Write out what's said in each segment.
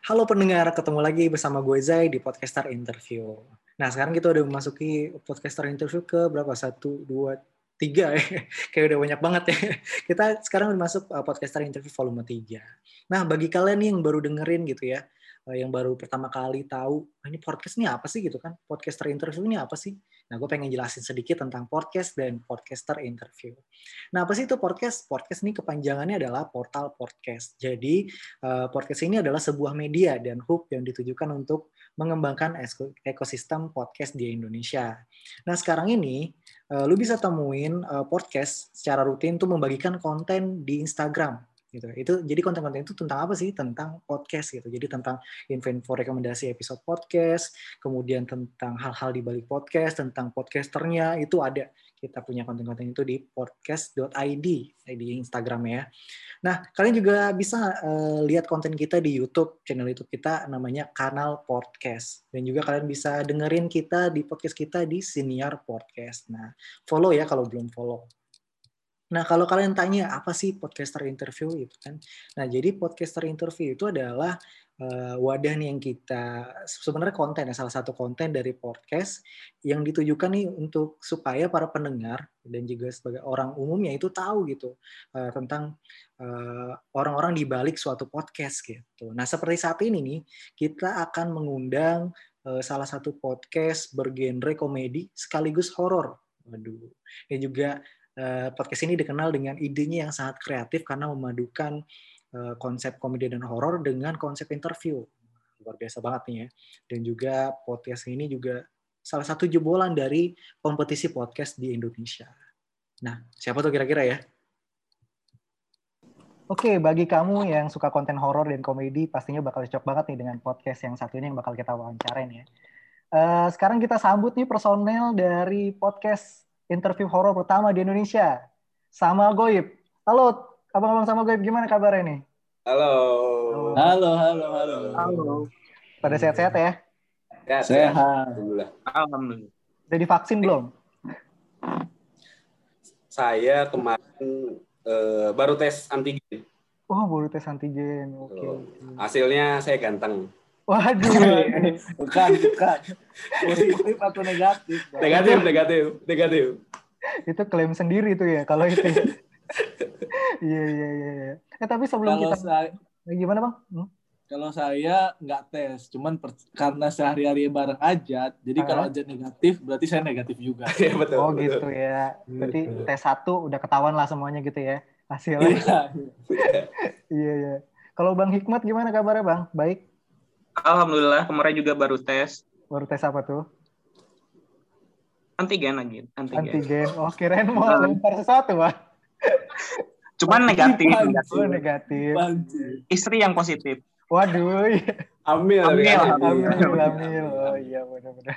Halo pendengar, ketemu lagi bersama gue Zai di Podcaster Interview. Nah, sekarang kita udah memasuki Podcaster Interview ke berapa? Satu, dua, tiga ya. Kayak udah banyak banget ya. Kita sekarang udah masuk uh, Podcaster Interview volume 3. Nah, bagi kalian nih yang baru dengerin gitu ya, uh, yang baru pertama kali tahu, ah, ini podcast ini apa sih gitu kan? Podcaster Interview ini apa sih? Nah, gue pengen jelasin sedikit tentang podcast dan podcaster interview. Nah, apa sih itu podcast? Podcast ini kepanjangannya adalah portal podcast. Jadi, uh, podcast ini adalah sebuah media dan hub yang ditujukan untuk mengembangkan ekosistem podcast di Indonesia. Nah, sekarang ini, uh, lu bisa temuin uh, podcast secara rutin untuk membagikan konten di Instagram gitu. Itu jadi konten-konten itu tentang apa sih? Tentang podcast gitu. Jadi tentang info-info rekomendasi episode podcast, kemudian tentang hal-hal di balik podcast, tentang podcasternya itu ada. Kita punya konten-konten itu di podcast.id di Instagram ya. Nah, kalian juga bisa uh, lihat konten kita di YouTube, channel YouTube kita namanya Kanal Podcast. Dan juga kalian bisa dengerin kita di podcast kita di Senior Podcast. Nah, follow ya kalau belum follow. Nah, kalau kalian tanya apa sih podcaster interview itu kan? Nah, jadi podcaster interview itu adalah uh, wadah nih yang kita sebenarnya konten ya salah satu konten dari podcast yang ditujukan nih untuk supaya para pendengar dan juga sebagai orang umumnya itu tahu gitu uh, tentang orang orang-orang di balik suatu podcast gitu. Nah, seperti saat ini nih kita akan mengundang uh, salah satu podcast bergenre komedi sekaligus horor. Waduh. Yang juga podcast ini dikenal dengan idenya yang sangat kreatif karena memadukan eh, konsep komedi dan horor dengan konsep interview. Luar biasa banget nih ya. Dan juga podcast ini juga salah satu jebolan dari kompetisi podcast di Indonesia. Nah, siapa tuh kira-kira ya? Oke, bagi kamu yang suka konten horor dan komedi, pastinya bakal cocok banget nih dengan podcast yang satu ini yang bakal kita wawancarain ya. Uh, sekarang kita sambut nih personel dari podcast interview horor pertama di Indonesia sama Goib. Halo, abang-abang sama Goib, gimana kabarnya nih? Halo. Halo, halo, halo. Halo. Pada sehat-sehat ya? Sehat. sehat. Alhamdulillah. Alhamdulillah. Udah divaksin belum? Saya kemarin uh, baru tes antigen. Oh, baru tes antigen. Oke. Okay. Hasilnya saya ganteng. Waduh. bukan, bukan. Positif atau negatif? Negatif, negatif, negatif. itu klaim sendiri tuh ya kalau itu. Iya, iya, iya, iya. Eh tapi sebelum kalau kita saya, eh, gimana, Bang? Hmm? Kalau saya nggak tes, cuman per, karena sehari-hari bareng aja, jadi kalau aja negatif, berarti saya negatif juga. Iya, betul. Oh, betul. gitu ya. Berarti betul. tes satu udah ketahuan lah semuanya gitu ya hasilnya. Iya, iya. iya. Kalau Bang Hikmat gimana kabarnya, Bang? Baik? Alhamdulillah kemarin juga baru tes. Baru tes apa tuh? Antigen lagi. Antigen. Antigen. Oh kirain mau lempar sesuatu, Pak. Cuman negatif. negatif. Oh, negatif. Istri yang positif. Waduh. Ambil. Ambil. Ambil. Ambil. ambil. Oh iya benar-benar.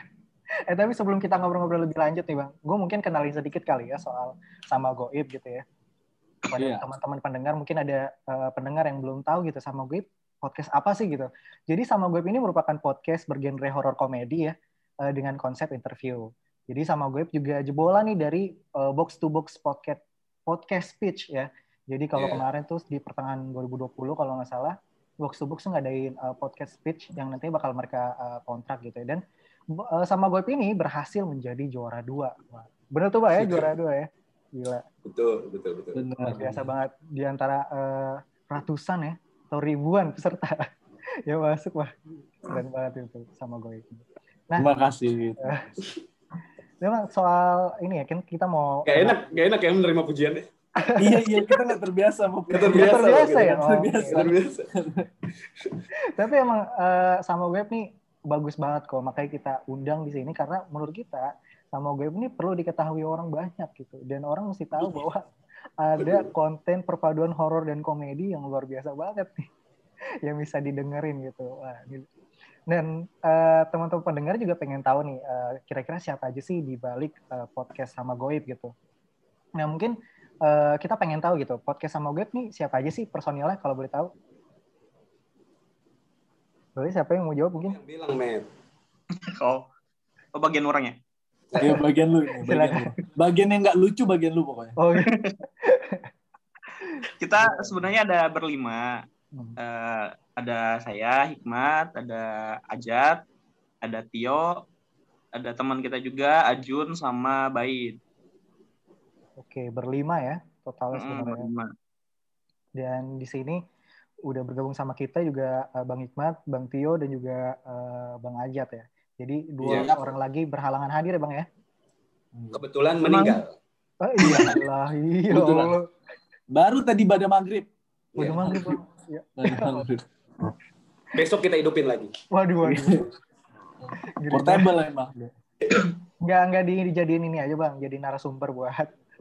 Eh tapi sebelum kita ngobrol-ngobrol lebih lanjut nih bang, gue mungkin kenalin sedikit kali ya soal sama Goib gitu ya. Pada yeah. teman-teman pendengar mungkin ada uh, pendengar yang belum tahu gitu sama Goib podcast apa sih gitu. Jadi sama gue ini merupakan podcast bergenre horror komedi ya uh, dengan konsep interview. Jadi sama gue juga jebolan nih dari uh, box to box podcast podcast speech ya. Jadi kalau yeah. kemarin tuh di pertengahan 2020 kalau nggak salah box to box ngadain uh, podcast speech yang nanti bakal mereka uh, kontrak gitu ya. Dan uh, sama gue ini berhasil menjadi juara dua. Wah, bener tuh pak ya juara dua ya. Gila. Betul betul betul. Benar. Biasa banget di antara uh, ratusan ya atau ribuan peserta. Ya masuk wah keren banget itu sama gue nah terima kasih. Memang soal ini ya kan kita mau gak enak gak enak ya menerima pujian deh iya iya kita nggak terbiasa mau gak terbiasa, gak terbiasa ya oh, terbiasa, okay. terbiasa. tapi emang uh, sama web nih bagus banget kok. Makanya kita undang di sini karena menurut kita sama web ini perlu diketahui orang banyak gitu dan orang mesti tahu bahwa ada konten perpaduan horor dan komedi yang luar biasa banget nih yang bisa didengerin gitu. Dan uh, teman-teman pendengar juga pengen tahu nih uh, kira-kira siapa aja sih di balik uh, podcast sama Goib gitu. Nah mungkin uh, kita pengen tahu gitu podcast sama Goib nih siapa aja sih personilnya kalau boleh tahu? Boleh siapa yang mau jawab mungkin? Yang bilang Matt. Oh, oh bagian orangnya. Iya bagian lu. Bagian, bagian yang nggak lucu bagian lu pokoknya. Oh, iya. Kita sebenarnya ada berlima. Hmm. Eh, ada saya Hikmat, ada Ajat, ada Tio, ada teman kita juga Ajun sama Bait. Oke, berlima ya totalnya Mm, sebenarnya. berlima. Dan di sini udah bergabung sama kita juga eh, Bang Hikmat, Bang Tio, dan juga eh, Bang Ajat ya. Jadi dua Iya. orang lagi berhalangan hadir ya Bang ya? Kebetulan meninggal. Oh iya lah, iya. Allah. Baru tadi pada maghrib. Udah Iya. maghrib Bang. Ya. Pada maghrib. Besok kita hidupin lagi. Waduh, waduh. Gini, Portable emang. Nggak, nggak di, dijadiin ini aja Bang, jadi narasumber buat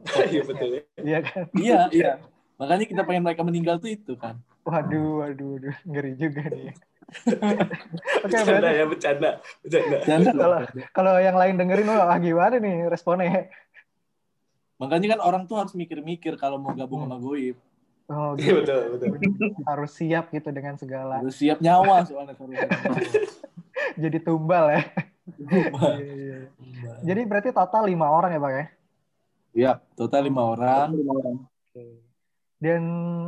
Iya betul ya. Iya kan? Iya, iya. Makanya kita pengen mereka meninggal tuh itu kan. Waduh, waduh, waduh. Ngeri juga nih. Oke, Bercanda berarti ya, bercanda. Bercanda. Jangan Kalau- kalau yang lain dengerin, wah gimana nih responnya? Makanya kan orang tuh harus mikir-mikir kalau mau gabung sama Goib. Oh, Iya gitu. betul, betul. Harus siap gitu dengan segala. Harus siap nyawa soalnya kalau Jadi tumbal ya. Iya, iya, iya. Jadi berarti total lima orang ya Bang ya? Ya, total lima orang. Oke. Dan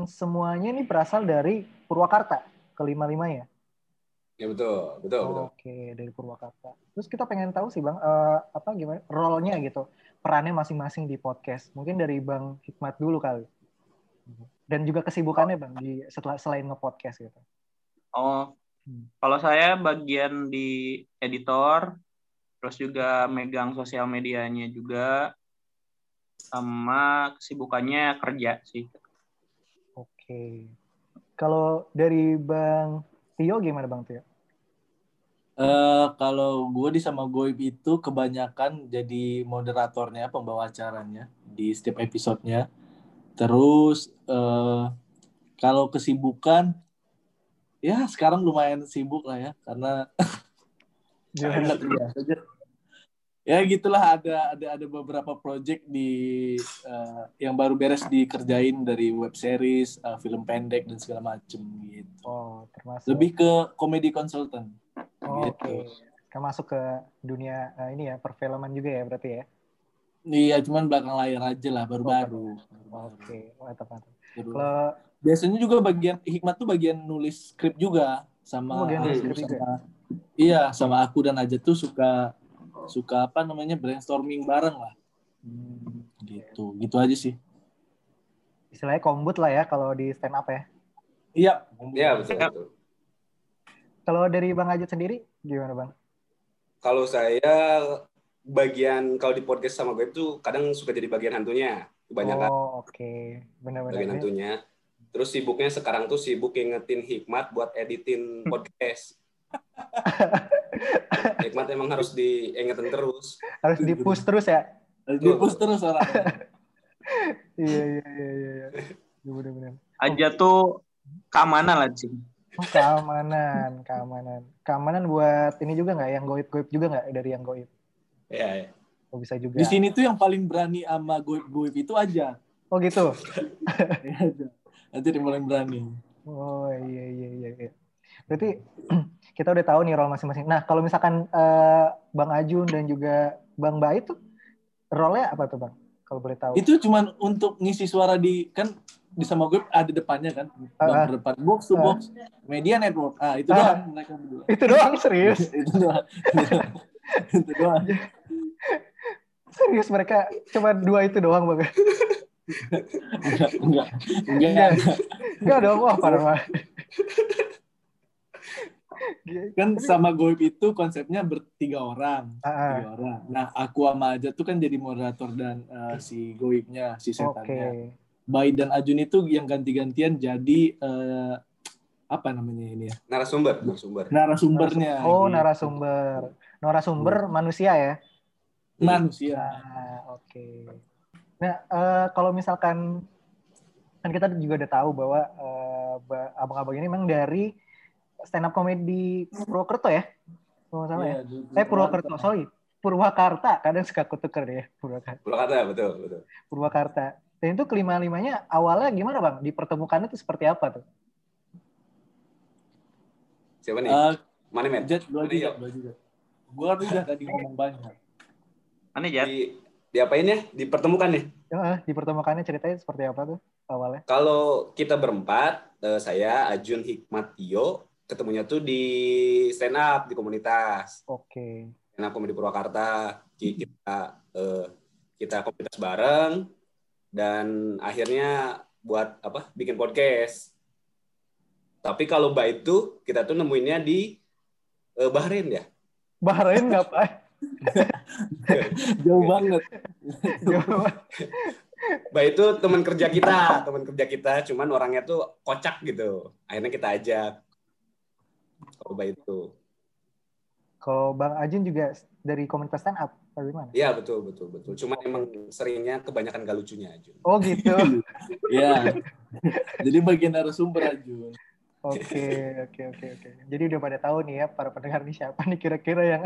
semuanya ini berasal dari Purwakarta, kelima-limanya. Ya betul, betul, betul. Oke, dari Purwakarta. Terus kita pengen tahu sih Bang, eh, apa gimana role-nya gitu, perannya masing-masing di podcast. Mungkin dari Bang Hikmat dulu kali. Dan juga kesibukannya Bang di setelah selain nge-podcast gitu. Oh, Hmm. kalau saya bagian di editor, terus juga megang sosial medianya juga, sama kesibukannya kerja sih. Oke. Kalau dari Bang Tio gimana Bang Tio? Eh kalau gue di sama Goib itu kebanyakan jadi moderatornya, pembawa acaranya di setiap episodenya. Terus eh kalau kesibukan, ya sekarang lumayan sibuk lah ya, karena Gimana? Ya gitulah ada ada ada beberapa project di eh, yang baru beres dikerjain dari web series, eh, film pendek dan segala macem gitu. Oh, termasuk. Lebih ke komedi consultant. Oh, gitu. Oke. Kan masuk ke dunia eh, ini ya, perfilman juga ya berarti ya. Iya, cuman belakang layar aja lah, baru-baru. Oke, mantap mantap. Kalau Biasanya juga bagian Hikmat tuh bagian nulis skrip juga sama Oh, bagian nulis skrip juga. sama- Iya, sama aku dan Aja tuh suka suka apa namanya brainstorming bareng lah. hmm, Gitu. Gitu aja sih. istilahnya kombut lah ya kalau di stand up ya. Iya. Iya betul, betul. Kalau dari Bang Ajat sendiri gimana Bang? Kalau saya bagian kalau di podcast sama gue itu kadang suka jadi bagian hantunya kebanyakan Oh, oke. Benar-benar. bagian hantunya terus sibuknya sekarang tuh sibuk ingetin hikmat buat editin podcast hikmat emang harus diingetin terus Harus di-push terus ya. Di push terus orang. Iya, iya, iya, iya. iya. Iya, Benar-benar. Aja tuh keamanan lah sih. Oh, keamanan, keamanan. Keamanan buat ini juga nggak? Yang goib-goib juga nggak dari yang goib? ya, ya. Oh, bisa juga. Di sini tuh yang paling berani sama goib-goib itu aja. Oh, gitu. Nanti dia paling berani. Oh iya iya iya. iya. Berarti kita udah tahu nih role masing-masing. Nah kalau misalkan eh, Bang Ajun dan juga Bang Bait tuh role-nya apa tuh Bang? Kalau boleh tahu. Itu cuman untuk ngisi suara di kan di sama gue ada depannya kan Ah, ah. bang depan box to Ah. box media network ah itu Ah. doang mereka berdua Itu doang serius. itu doang itu doang Serius mereka cuma dua itu doang Bang. enggak enggak Enggak. enggak Enggak banget. Kan sama goib itu konsepnya bertiga orang Ah, ah. tiga orang nah aku sama aja tuh kan jadi moderator dan eh, si goibnya si setannya Bayi dan Ajun itu yang ganti-gantian jadi eh, apa namanya ini ya narasumber narasumber narasumbernya Oh gitu. narasumber. Narasumber manusia ya. manusia Nah, oke. Nah, eh, kalau misalkan kan kita juga udah tahu bahwa eh, ba- abang-abang ini memang dari stand up comedy Purwokerto ya? Kalau nggak salah ya? Iya, di- Eh Purwokerto, sorry. Purwakarta, kadang suka kutuker deh Purwakarta. Purwakarta betul betul Purwakarta. Dan itu kelima-limanya awalnya gimana bang? Dipertemukannya itu seperti apa tuh? siapa nih Eh, mana men Jet, dua juga, ya? dua juga. Gua kan udah tadi ngomong banyak. Aneh ya. di diapain ya dipertemukan nih Eh, dipertemukannya ceritanya seperti apa tuh? awalnya? Kalau kita berempat, eh, saya Ajun Hikmat Tio, ketemunya tuh di stand up di komunitas. Oke. Stand up Komedi Purwakarta. Ki- Kita eh, kita komunitas bareng dan akhirnya buat apa? Bikin podcast. Tapi kalau Mbak itu kita tuh nemuinnya di eh, Bahrain ya. Bahrain ngapain? Jauh banget. Jauh. Mbak itu teman kerja kita, teman kerja kita, cuman orangnya tuh kocak gitu. Akhirnya kita ajak. Kalau Mbak itu. Kalau Bang Ajun juga dari komunitas stand up, atau gimana? Iya betul betul betul. Cuman emang seringnya kebanyakan gak lucunya aja. Oh gitu. Ya. Jadi bagian narasumber Ajun. Oke, oke, oke, oke. Jadi udah pada tahu nih ya para pendengar nih siapa nih kira-kira yang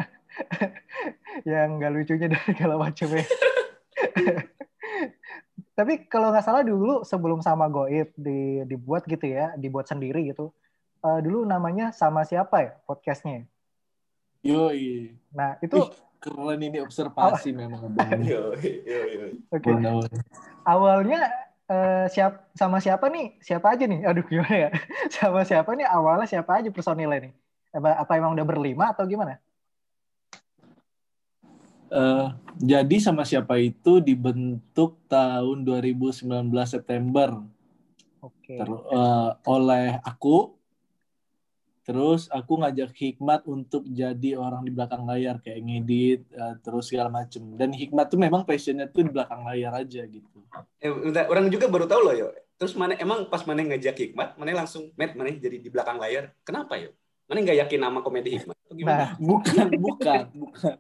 yang nggak lucunya dan segala macamnya. Tapi kalau nggak salah dulu sebelum sama Goib di, dibuat gitu ya, dibuat sendiri gitu. Eh, dulu namanya sama siapa ya podcastnya? Yoi. Nah itu Ih, keren ini observasi memang abang. Yo, yo, yo. oke. Benar. Awalnya eh, siap sama siapa nih? Siapa aja nih? Aduh gimana ya? Sama siapa nih? Awalnya siapa aja personilnya nih? Apa, apa emang udah berlima atau gimana? Eh, jadi sama siapa itu dibentuk tahun 2019 September Oke. Ter- eh, oleh aku. Terus aku ngajak Hikmat untuk jadi orang di belakang layar kayak ngedit eh, terus segala macem. Dan Hikmat tuh memang passionnya tuh di belakang layar aja gitu. Eh, bentar, orang juga baru tahu loh yo. Terus mana emang pas mana ngajak Hikmat, mana langsung met mana jadi di belakang layar. Kenapa yo? Mana nggak yakin sama komedi Hikmat? Atau gimana? Nah, Bukan, bukan, bukan,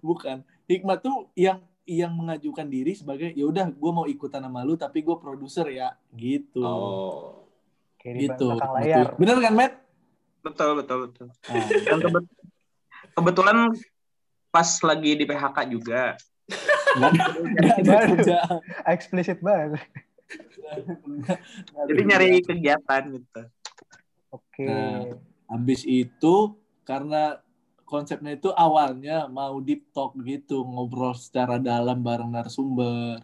bukan. Hikmat tuh yang yang mengajukan diri sebagai ya udah gue mau ikutan sama lu tapi gue produser ya gitu. Oh. di gitu. belakang layar. Bener kan, Matt? Betul, betul, betul. Nah, Dan kebet- kebetulan pas lagi di PHK juga. Eksplisit banget. Jadi nyari kegiatan gitu. Oke. Nah. Habis itu karena konsepnya itu awalnya mau deep talk gitu, ngobrol secara dalam bareng narasumber.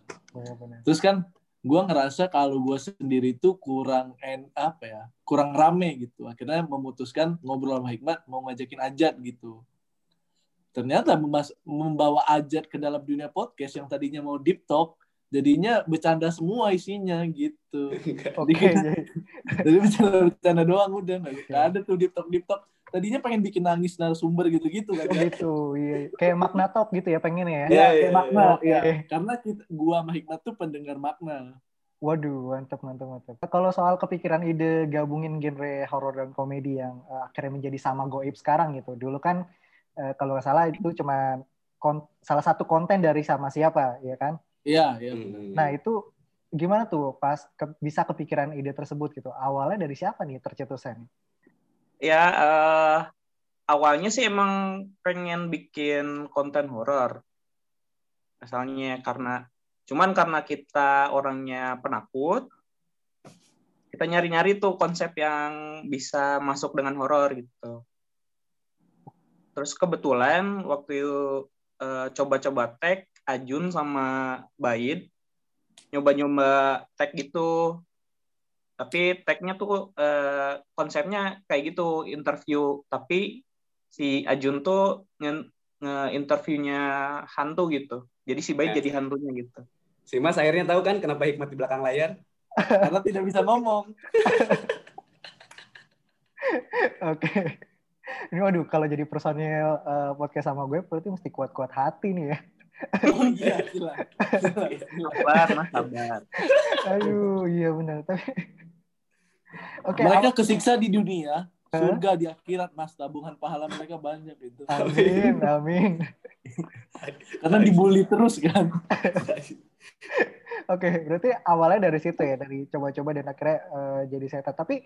Terus kan gue ngerasa kalau gue sendiri itu kurang en apa ya, kurang rame gitu. Akhirnya memutuskan ngobrol sama Hikmat mau ngajakin Ajat gitu. Ternyata membawa Ajat ke dalam dunia podcast yang tadinya mau deep talk, jadinya bercanda semua isinya gitu. Oke. jadi- Jadi bercanda-bercanda doang udah nggak nggak ada tuh deep talk deep talk. Tadinya pengen bikin nangis narasumber gitu-gitu kan. Oh gitu, iya. Kayak makna talk gitu ya pengen ya. Iya, Ya, iya, kayak makna. iya. ya. Oke. Karena kita, gua sama Hikmat tuh pendengar makna. Waduh, mantap, mantap, mantap. Kalau soal kepikiran ide gabungin genre horor dan komedi yang eh, akhirnya menjadi sama goib sekarang gitu. Dulu kan eh, kalau nggak salah itu cuma salah satu konten dari sama siapa, ya kan? Iya, iya. Hmm. Nah itu gimana tuh pas ke- bisa kepikiran ide tersebut gitu? Awalnya dari siapa nih tercetusnya? Ya, eh, awalnya sih emang pengen bikin konten horor. Asalnya karena, cuman karena kita orangnya penakut, kita nyari-nyari tuh konsep yang bisa masuk dengan horor gitu. Terus kebetulan waktu eh, coba-coba tag Ajun sama Baid nyoba-nyoba tag gitu tapi tagnya tuh eh, konsepnya kayak gitu interview tapi si Ajun tuh nge- nge-interviewnya hantu gitu jadi si Bayi Ya. jadi hantunya gitu Si Mas akhirnya tahu kan kenapa Hikmat di belakang layar? Karena tidak bisa ngomong. Oke. Ini waduh kalau jadi personil eh, podcast sama gue berarti mesti kuat-kuat hati nih ya. Oh iya, gila. sabar mas sabar Aduh, iya benar. Tapi Oke, mereka kesiksa di dunia, surga di akhirat, Mas. Tabungan pahala mereka banyak itu. amin, amin. Karena dibully terus kan. Oke, berarti awalnya dari situ ya, dari coba-coba dan akhirnya eh, jadi setan. Tapi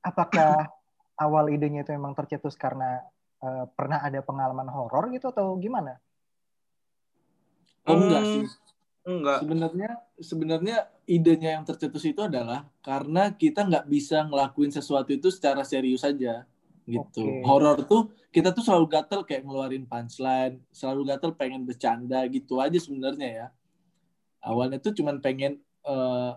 apakah awal idenya itu memang tercetus karena eh, pernah ada pengalaman horor gitu atau gimana? Oh enggak sih. Enggak Sebenarnya sebenarnya idenya yang tercetus itu adalah karena kita nggak bisa ngelakuin sesuatu itu secara serius saja gitu. Oke. Horor tuh kita tuh selalu gatel kayak ngeluarin punchline, selalu gatel pengen bercanda gitu aja sebenarnya ya. Awalnya tuh cuman pengen eh,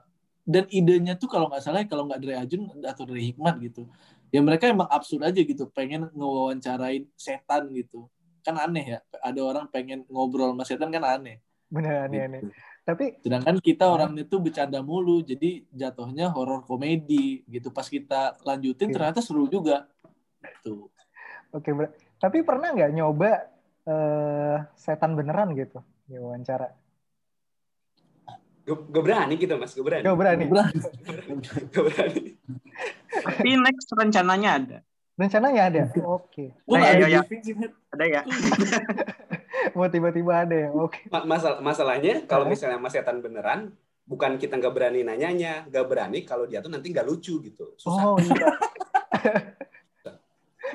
dan idenya tuh kalau nggak salah kalau nggak dari Ajun atau dari Hikmat gitu ya mereka emang absurd aja gitu pengen ngewawancarain setan gitu kan aneh ya ada orang pengen ngobrol sama setan kan aneh Bener aneh aneh. Tapi sedangkan kita orangnya tuh bercanda mulu jadi jatuhnya horor komedi gitu pas kita lanjutin Iya. ternyata seru juga tuh oke, ber- tapi pernah nggak nyoba eh, setan beneran gitu di wawancara? Gak, gak berani gitu mas, gak berani. Gak berani. Gak berani. Tapi next rencananya ada. Rencananya ada. Oke. Nah, iya, ada iya. briefing sih, Net. Ada ya? Mau tiba-tiba ada ya. Oke. Ma- masal- masalahnya kalau misalnya mas setan beneran, bukan kita nggak berani nanyanya, nggak berani kalau dia tuh nanti nggak lucu gitu. Susah. Oh iya.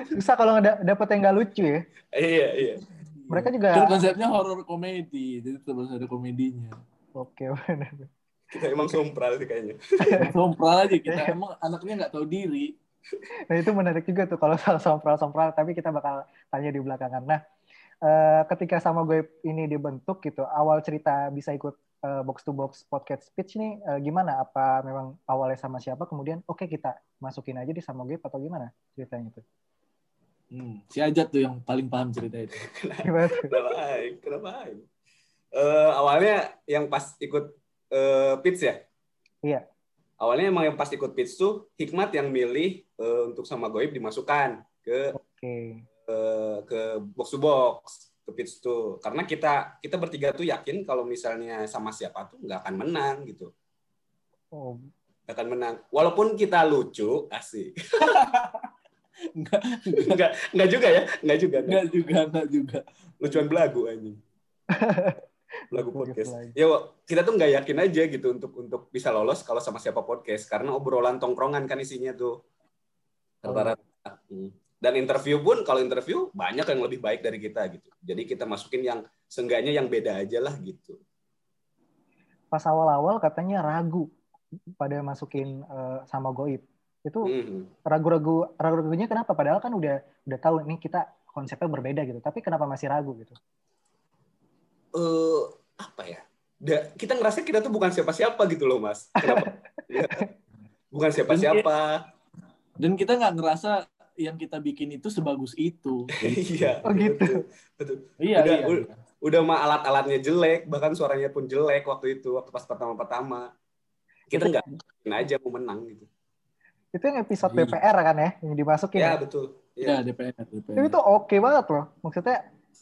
Susah kalau nggak da- dapet yang nggak lucu ya. Iya iya. Mereka juga. Kan konsepnya horor komedi jadi terus ada komedinya Oke. bener. Kita emang sompral sih kayaknya. sompral aja kita emang anaknya nggak tahu diri Nah itu menarik juga tuh kalau soal sompral-sompral. Tapi kita bakal tanya di belakangan. Nah, eh, ketika sama gue ini dibentuk gitu, awal cerita bisa ikut eh, box to box podcast speech nih eh, gimana? Apa memang awalnya sama siapa? Kemudian oke kita masukin aja di sama gue atau gimana ceritanya itu? Hmm, si Ajat tuh yang paling paham cerita itu. Kenapa? Kenapa aing? Eh, awalnya yang pas ikut eh, pitch ya? Iya. Awalnya emang yang pas ikut pitch tuh Hikmat yang milih eh, untuk sama Goib dimasukkan ke Oke. Ke box to box ke pitch tuh karena kita kita bertiga tuh yakin kalau misalnya sama siapa tuh nggak akan menang gitu. Oh, nggak akan menang. Walaupun kita lucu asik. Enggak, nggak nggak juga ya? Nggak juga nggak. enggak juga, enggak juga. lucuan belagu anjing belagu Belagu podcast. ya kita tuh nggak yakin aja gitu untuk untuk bisa lolos kalau sama siapa podcast. Karena obrolan tongkrongan kan isinya tuh. Rata-rata. Hmm. Dan interview pun kalau interview banyak yang lebih baik dari kita gitu jadi kita masukin yang seenggaknya yang beda aja lah gitu pas awal-awal katanya ragu pada masukin eh, sama goib. Itu Hmm. ragu-ragu ragu-ragunya kenapa? Padahal kan udah udah tahu nih kita konsepnya berbeda gitu. Tapi kenapa masih ragu gitu? eh apa ya? Da- kita ngerasa kita tuh bukan siapa-siapa gitu loh, Mas. Kenapa? Ya. bukan siapa-siapa. Dan kita nggak ngerasa yang kita bikin itu sebagus itu. Iya. Oh, gitu. Betul. betul. Iya, Udah, iya. udah. Udah mah alat-alatnya jelek, bahkan suaranya pun jelek waktu itu, waktu pas pertama-pertama. Kita nggak yakin aja mau menang gitu. Itu yang episode Iya. DPR kan ya yang dimasukin. Ya, ya? betul. Iya, Ya. DPR, Tapi DPR. itu oke banget loh. Maksudnya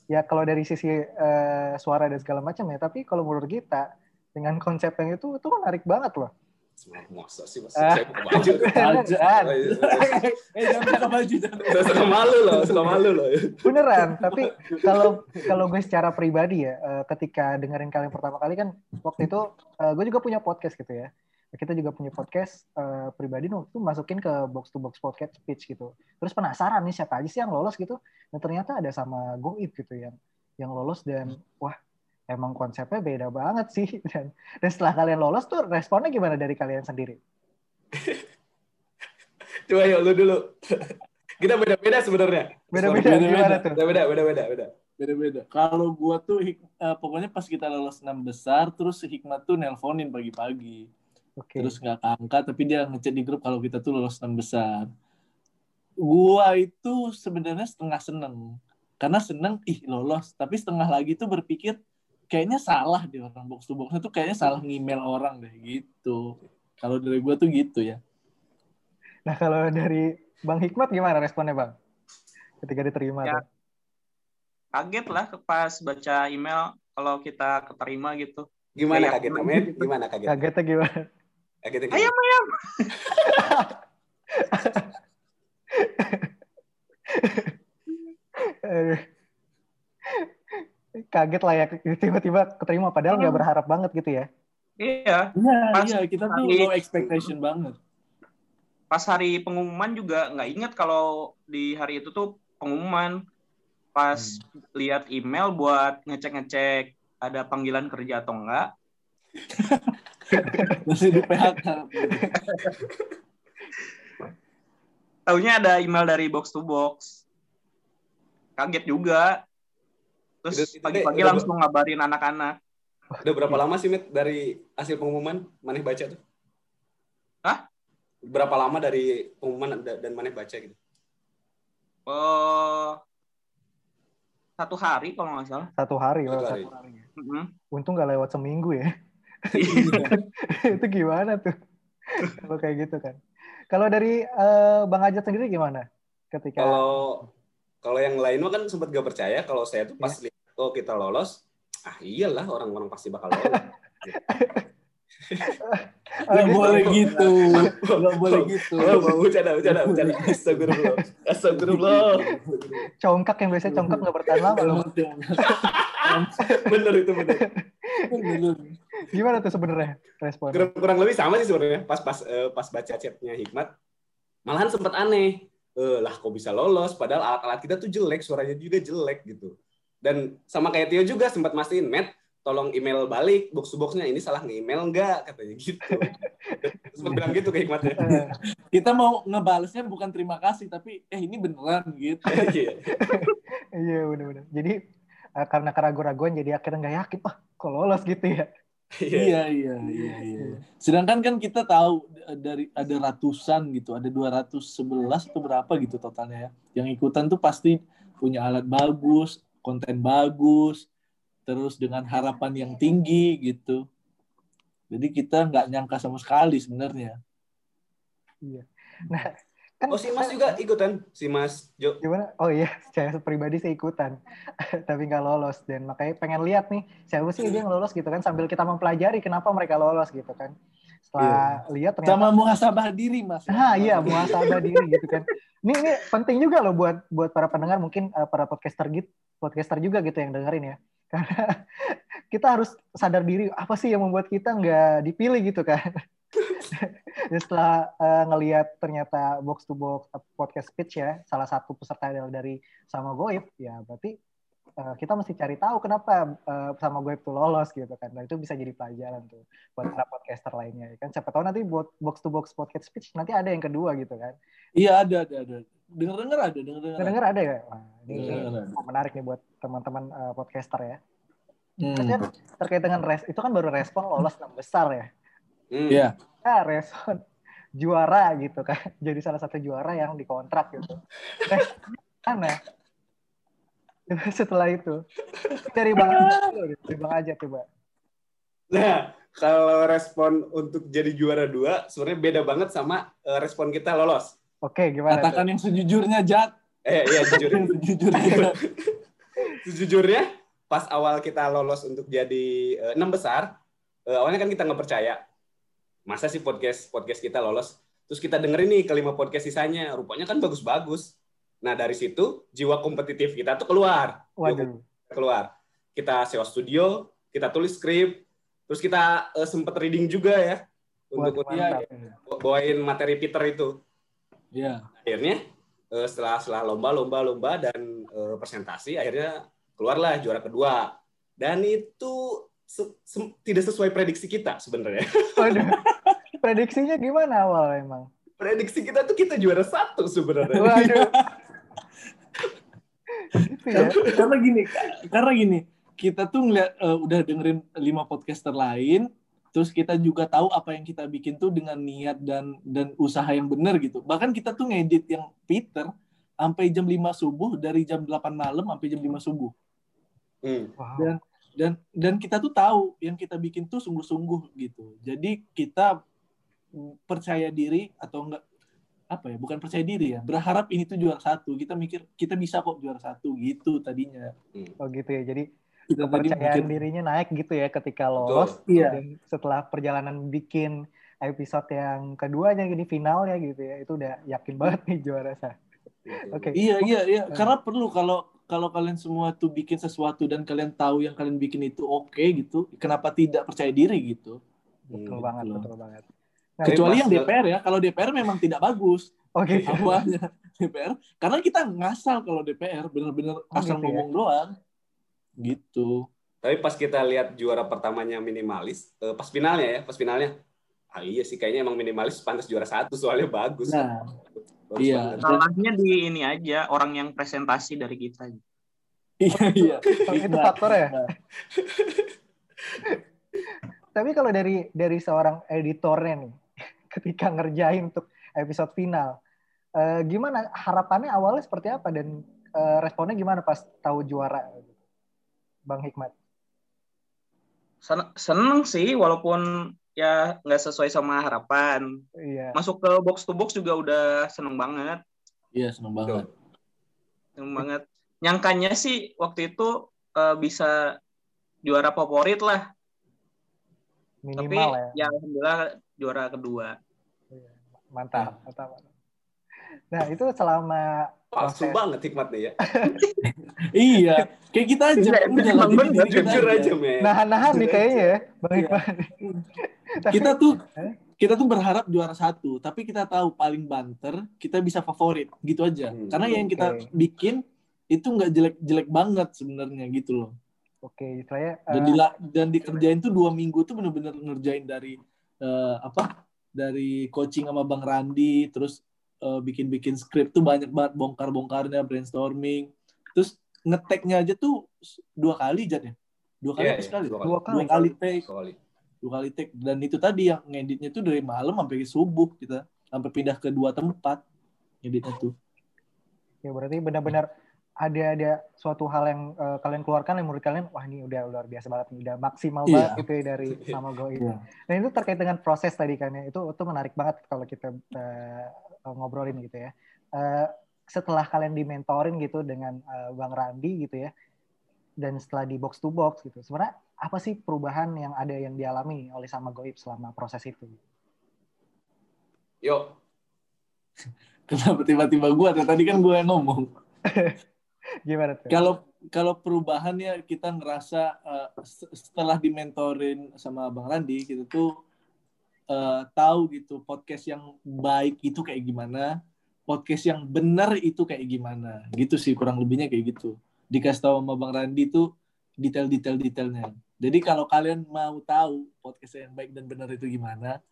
ya kalau dari sisi eh, suara dan segala macam ya. Tapi kalau menurut kita dengan konsep yang itu itu menarik banget loh. Masa sih, Mas. Ah. Saya buka baju. Oh, iya. eh, jangan buka baju. Jangan. Suka malu loh, suka malu loh. beneran. Tapi kalau kalau gue secara pribadi ya, eh, ketika dengerin kalian pertama kali kan waktu itu eh, gue juga punya podcast gitu ya. Kita juga punya podcast eh, pribadi waktu itu masukin ke box to box podcast speech gitu. Terus penasaran nih siapa aja sih yang lolos gitu. Dan ternyata ada sama Goib gitu yang yang lolos dan wah emang konsepnya beda banget sih dan dan setelah kalian lolos tuh responnya gimana dari kalian sendiri? Coba yuk lu dulu. Kita beda-beda sebenarnya. Beda-beda Beda-beda. gimana tuh? Beda-beda, beda-beda, beda. Beda-beda. Kalau gua tuh hik- eh, pokoknya pas kita lolos enam besar, terus si Hikmat tuh nelponin pagi-pagi. Oke. Terus nggak keangkat, tapi dia ngechat di grup kalau kita tuh lolos enam besar. Gua itu sebenarnya setengah seneng. Karena seneng, ih lolos. Tapi setengah lagi tuh berpikir, kayaknya salah deh orang box to boxnya tuh kayaknya salah ngemail orang deh gitu. Kalau dari gua tuh gitu ya. Nah kalau dari Bang Hikmat gimana responnya Bang? Ketika diterima Ya. tuh. Kaget lah pas baca email kalau kita keterima gitu. Gimana Kayak- kagetnya, men? Gimana kagetnya? Kagetnya gimana? Kagetnya Ayam, gimana? Eh, Kaget lah ya tiba-tiba keterima padahal nggak berharap banget gitu ya. Iya, Iya, Pas iya kita tuh hari- low expectation banget. pas hari pengumuman juga nggak inget kalau di hari itu tuh pengumuman. Pas lihat email buat ngecek-ngecek ada panggilan kerja atau enggak. Masih di PHK. Taunya ada email dari box to box. Kaget juga. Terus pagi-pagi udah- langsung ngabarin anak-anak. Udah berapa lama sih, Mit, dari hasil pengumuman? Maneh baca tuh? Hah? Berapa lama dari pengumuman da- dan mana baca gitu? Eh, satu hari kalau nggak salah. Satu hari, Satu hari. satu hari. Mm-mm. Untung nggak lewat seminggu ya. itu gimana tuh? Kalau kayak gitu kan. Kalau dari eh, Bang Ajat sendiri gimana? Ketika Kalau kalau yang lain mah kan sempat gak percaya kalau saya tuh pas Iya. Lihat oh kita lolos, ah iyalah orang-orang pasti bakal lolos. Gak gitu. boleh gitu. Gak boleh gitu. Bercanda, bercanda, bercanda. Astagfirullah. Astagfirullah. congkak yang biasanya congkak nggak bertahan lama loh. Bener itu bener. Bener. Gimana tuh sebenarnya respon? Kurang, kurang lebih sama sih sebenarnya. Pas pas eh, pas baca chatnya Hikmat, malahan sempat aneh. Eh, lah kok bisa lolos? Padahal alat-alat kita tuh jelek, suaranya juga jelek gitu. Dan sama kayak Tio juga sempat mastiin, Matt, tolong email balik box to boxnya ini salah nge-email enggak katanya gitu. sempat bilang gitu ke Hikmatnya. Eh, Kita mau ngebalesnya bukan terima kasih, tapi eh ini beneran gitu. Iya. Iya benar-benar. Jadi eh, karena keraguan-raguan jadi akhirnya nggak yakin, oh kok lolos gitu ya? Iya. Iya, iya, iya, iya. Sedangkan kan kita tahu eh, dari ada ratusan gitu, ada 211 atau berapa gitu totalnya ya. Yang ikutan tuh pasti punya alat bagus, konten bagus, terus dengan harapan yang tinggi gitu. Jadi kita nggak nyangka sama sekali sebenarnya. Nah, kan Oh si Mas juga ikutan, si Mas Jo. gimana? Oh iya, saya pribadi saya ikutan, tapi nggak lolos dan makanya pengen lihat nih siapa sih dia yang lolos gitu kan sambil kita mempelajari kenapa mereka lolos gitu kan. Setelah lihat ternyata Sama muhasabah diri, Mas. Ah iya muhasabah diri gitu kan. Ini ini penting juga loh buat buat para pendengar mungkin eh, para podcaster gitu podcaster juga gitu yang dengerin ya. Karena kita harus sadar diri apa sih yang membuat kita nggak dipilih gitu kan. Dan setelah eh, ngelihat ternyata box to box eh, podcast pitch ya salah satu peserta adalah dari sama Goib ya berarti eh, kita mesti cari tahu kenapa eh, sama Goib tuh lolos gitu kan. Dan itu bisa jadi pelajaran tuh buat para podcaster lainnya ya kan. Siapa tahu nanti buat box to box podcast pitch nanti ada yang kedua gitu kan. Iya ada, ada, ada. Dengar-dengar ada, dengar-dengar. ada. Dengar ada ya? Wah, ini menarik nih buat teman-teman eh, podcaster ya. Hmm. Maksudnya terkait dengan res itu kan baru respon lolos enam besar ya. Hmm. Iya. Nah, respon juara gitu kan. Jadi salah satu juara yang dikontrak gitu. Eh, mana? Setelah itu dari Bang dari Bang Aja coba. Nah, kalau respon untuk jadi juara dua sebenarnya beda banget sama eh, respon kita lolos. Oke, gimana? tuh? Katakan yang sejujurnya, Jat. Eh, iya jujur. Sejujurnya. Sejujurnya, pas awal kita lolos untuk jadi eh, enam besar, eh, awalnya kan kita nggak percaya. Masa sih podcast podcast kita lolos? Terus kita dengerin nih kelima podcast sisanya, rupanya kan bagus-bagus. Nah dari situ jiwa kompetitif kita tuh keluar. Waduh. keluar. Kita sewa studio, kita tulis skrip, terus kita eh, sempet reading juga ya untuk Iya, mantap. bawain materi Peter itu. Iya. Akhirnya eh, setelah setelah lomba lomba lomba dan eh, presentasi akhirnya keluarlah juara kedua. Dan itu se- se- tidak sesuai prediksi kita sebenarnya. Waduh. Prediksinya gimana awal emang? Prediksi kita tuh kita juara satu sebenarnya. Waduh. gitu ya. karena gini, karena gini, kita tuh ngeliat eh, udah dengerin lima podcaster lain, terus kita juga tahu apa yang kita bikin tuh dengan niat dan dan usaha yang benar gitu. Bahkan kita tuh ngedit yang Peter sampai jam 5 subuh dari jam 8 malam sampai jam 5 subuh. Hmm. Wow. Dan dan kita tuh tahu yang kita bikin tuh sungguh-sungguh gitu. Jadi kita percaya diri atau enggak apa ya bukan percaya diri ya berharap ini tuh juara satu kita mikir kita bisa kok juara satu gitu tadinya Oh gitu ya. Jadi kita kepercayaan mikir dirinya naik gitu ya ketika lolos. Iya. Dan setelah perjalanan bikin episode yang keduanya gini finalnya gitu ya. Itu udah yakin banget nih juara satu. Oke. Iya iya iya Hmm. karena perlu kalau kalau kalian semua tuh bikin sesuatu dan kalian tahu yang kalian bikin itu oke gitu, kenapa tidak percaya diri gitu? Betul Hmm, banget, betul. betul banget. Nah, Kecuali yang DPR ya, kalau DPR memang tidak bagus Oke. awalnya DPR, karena kita ngasal kalau DPR bener-bener Oh, asal gitu ya? ngomong doang, gitu. Tapi pas kita lihat juara pertamanya minimalis, eh, pas finalnya ya, pas finalnya, ah iya sih kayaknya emang minimalis pantas juara satu soalnya bagus. Nah, Bagus iya. Salahnya di ini aja orang yang presentasi dari kita. iya iya. Itu faktor ya. Tapi kalau dari dari seorang editornya nih, ketika ngerjain untuk episode final. Uh, gimana harapannya awalnya seperti apa dan uh, responnya gimana pas tahu juara, Bang Hikmat? Seneng sih, walaupun ya nggak sesuai sama harapan. Iya. Masuk ke box to box juga udah seneng banget. Iya seneng banget. Seneng banget. Nyangkanya sih waktu itu uh, bisa juara favorit lah. Minimal Tapi ya. ya alhamdulillah juara kedua. Iya, mantap, mantap. Nah itu selama Palsu banget hikmatnya ya. iya, kayak kita aja. Udah lah, bener, jujur aja, men. Nahan-nahan nih kayaknya ya, Bang iya. kita tuh kita tuh berharap juara satu, tapi kita tahu paling banter, kita bisa favorit, gitu aja. Hmm, Karena yang kita bikin itu nggak jelek-jelek banget sebenarnya gitu loh. Oke, okay, saya uh, dan di dan dikerjain tuh dua minggu tuh bener-bener ngerjain dari uh, apa? Dari coaching sama Bang Randi, terus uh, bikin-bikin skrip tuh banyak banget bongkar-bongkarnya brainstorming. Terus ngeteknya aja tuh dua kali jadinya dua kali yeah, yeah, sekali? dua kali. Dua kali, dua kali take. Dua kali. dua kali take. Dan itu tadi yang ngeditnya tuh dari malam sampai subuh kita. Sampai pindah ke dua tempat ngeditnya tuh. Ya berarti benar-benar ada ada suatu hal yang uh, kalian keluarkan yang menurut kalian wah ini udah luar biasa banget udah maksimal yeah. banget gitu ya dari sama Go ini. Yeah. Dan itu terkait dengan proses tadi kan ya itu itu menarik banget kalau kita uh, ngobrolin gitu ya. Uh, setelah kalian dimentorin gitu dengan uh, Bang Randi gitu ya dan setelah di box to box gitu sebenarnya apa sih perubahan yang ada yang dialami oleh sama Goib selama proses itu? Yuk. Kenapa tiba-tiba gue? Tadi kan gue yang ngomong. Gimana tuh? Kalau kalau perubahannya kita ngerasa uh, setelah dimentorin sama Bang Randi kita tuh uh, tahu gitu podcast yang baik itu kayak gimana, podcast yang benar itu kayak gimana. Gitu sih kurang lebihnya kayak gitu. Dikasih tahu sama Bang Randi tuh detail-detail detailnya. Jadi kalau kalian mau tahu podcast yang baik dan benar itu gimana,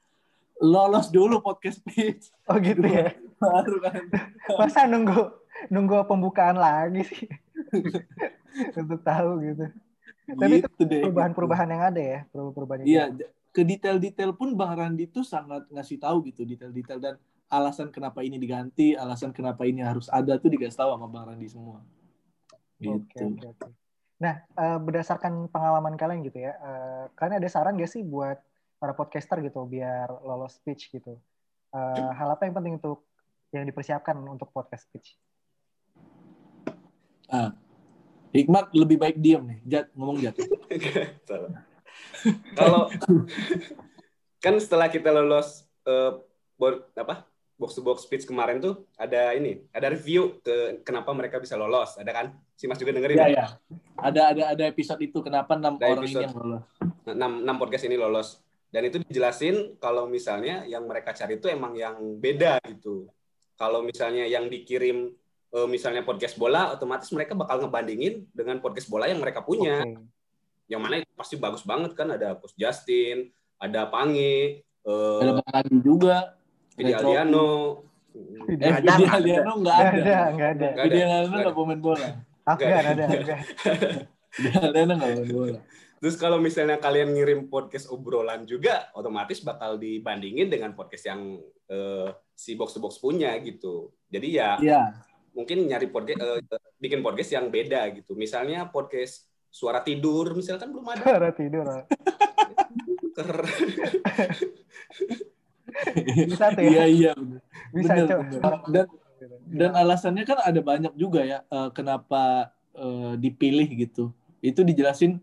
lolos dulu podcast pitch. Oh gitu ya. Baru kan. Masa nunggu nunggu pembukaan lagi sih untuk tahu gitu. Tapi gitu itu perubahan-perubahan yang ada ya, perubahan-perubahan. Iya, ke detail-detail pun Bang Randi tuh sangat ngasih tahu gitu detail-detail dan alasan kenapa ini diganti, alasan kenapa ini harus ada tuh dikasih tahu sama Bang Randi semua. Gitu. Oke, oke, oke. Nah, uh, berdasarkan pengalaman kalian gitu ya, uh, kalian ada saran gak sih buat para podcaster gitu biar lolos speech gitu? Uh, hal apa yang penting untuk yang dipersiapkan untuk podcast speech? Ah. Hikmat lebih baik diam nih. Jat, ngomong Jat. Kalau kan setelah kita lolos uh, board, apa box to box speech kemarin tuh ada ini, ada review ke kenapa mereka bisa lolos, ada kan? Si Mas juga dengerin? Iya, ya? ya. Ada ada ada episode itu kenapa enam orang ini yang lolos. Enam podcast ini lolos. Dan itu dijelasin kalau misalnya yang mereka cari itu emang yang beda gitu. Kalau misalnya yang dikirim misalnya podcast bola, otomatis mereka bakal ngebandingin dengan podcast bola yang mereka punya. Okay. Yang mana itu pasti bagus banget kan ada Coach Justin, ada Pange, uh, ada Bang juga, Vidi Aliano. Eh, Vidi Aliano nggak ada. Nggak ada, nggak ada. Vidi Aliano nggak pemain bola. Afgan ada, Vidi Aliano nggak pemain bola. Terus kalau misalnya kalian ngirim podcast obrolan juga, otomatis bakal dibandingin dengan podcast yang uh, si box to box punya gitu. Jadi ya, yeah mungkin nyari podcast uh, bikin podcast yang beda gitu. Misalnya podcast suara tidur misalkan belum ada. Suara tidur. Bisa tuh ya. Iya iya Bisa bener, bener. Dan dan alasannya kan ada banyak juga ya uh, kenapa uh, dipilih gitu. Itu dijelasin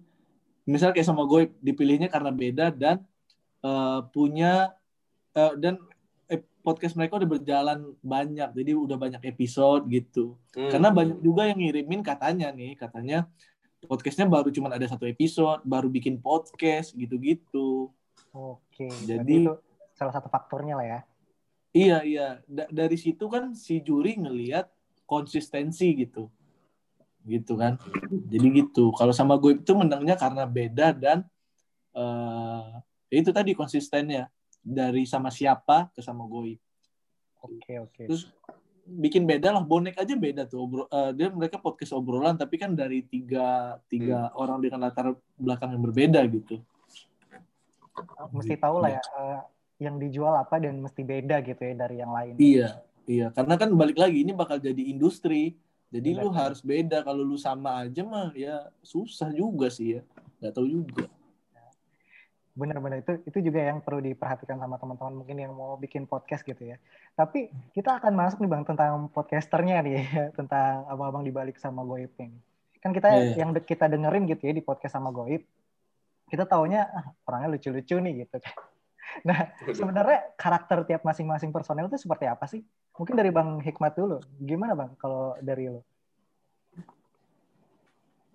misal kayak sama gue dipilihnya karena beda dan uh, punya uh, dan podcast mereka udah berjalan banyak, jadi udah banyak episode gitu. Hmm. Karena banyak juga yang ngirimin katanya nih, katanya podcastnya baru cuma ada satu episode, baru bikin podcast gitu-gitu. Oke. Jadi itu salah satu faktornya lah ya. Iya iya. Da dari situ kan si juri ngelihat konsistensi gitu, gitu kan. Jadi gitu. Kalau sama gue itu menangnya karena beda dan uh, itu tadi konsistennya dari sama siapa ke sama goib. Oke okay, oke. Okay. Terus bikin beda lah bonek aja beda tuh Obro, uh, dia mereka podcast obrolan tapi kan dari tiga tiga hmm. orang dengan latar belakang yang berbeda gitu mesti tahu lah ya uh, yang dijual apa dan mesti beda gitu ya dari yang lain. Iya, iya. Karena kan balik lagi ini bakal jadi industri. Jadi Benar. lu harus beda. Kalau lu sama aja mah ya susah juga sih ya. Gak tahu juga. Benar-benar itu itu juga yang perlu diperhatikan sama teman-teman mungkin yang mau bikin podcast gitu ya. Tapi kita akan masuk nih bang tentang podcasternya nih ya, tentang abang-abang dibalik sama Goib ini. Kan kita Iya, iya. yang de- kita dengerin gitu ya di podcast sama Goib, kita taunya ah, orangnya lucu-lucu nih gitu. Nah sebenarnya karakter tiap masing-masing personel itu seperti apa sih? Mungkin dari Bang Hikmat dulu. Gimana bang kalau dari lo?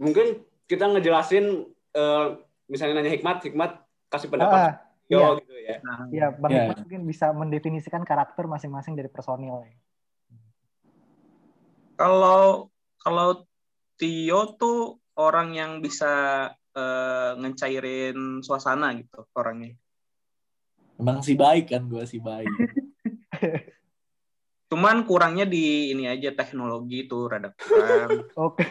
Mungkin kita ngejelasin eh, misalnya nanya hikmat, hikmat kasih pendapat Ah, yo iya. gitu ya. Nah, Iya, Bang Iya, Hikmat mungkin bisa mendefinisikan karakter masing-masing dari personil. kalau kalau Tio tuh orang yang bisa eh, ngecairin suasana gitu orangnya. Emang si baik kan gue si baik. Cuman kurangnya di ini aja teknologi itu rada kurang. Oke.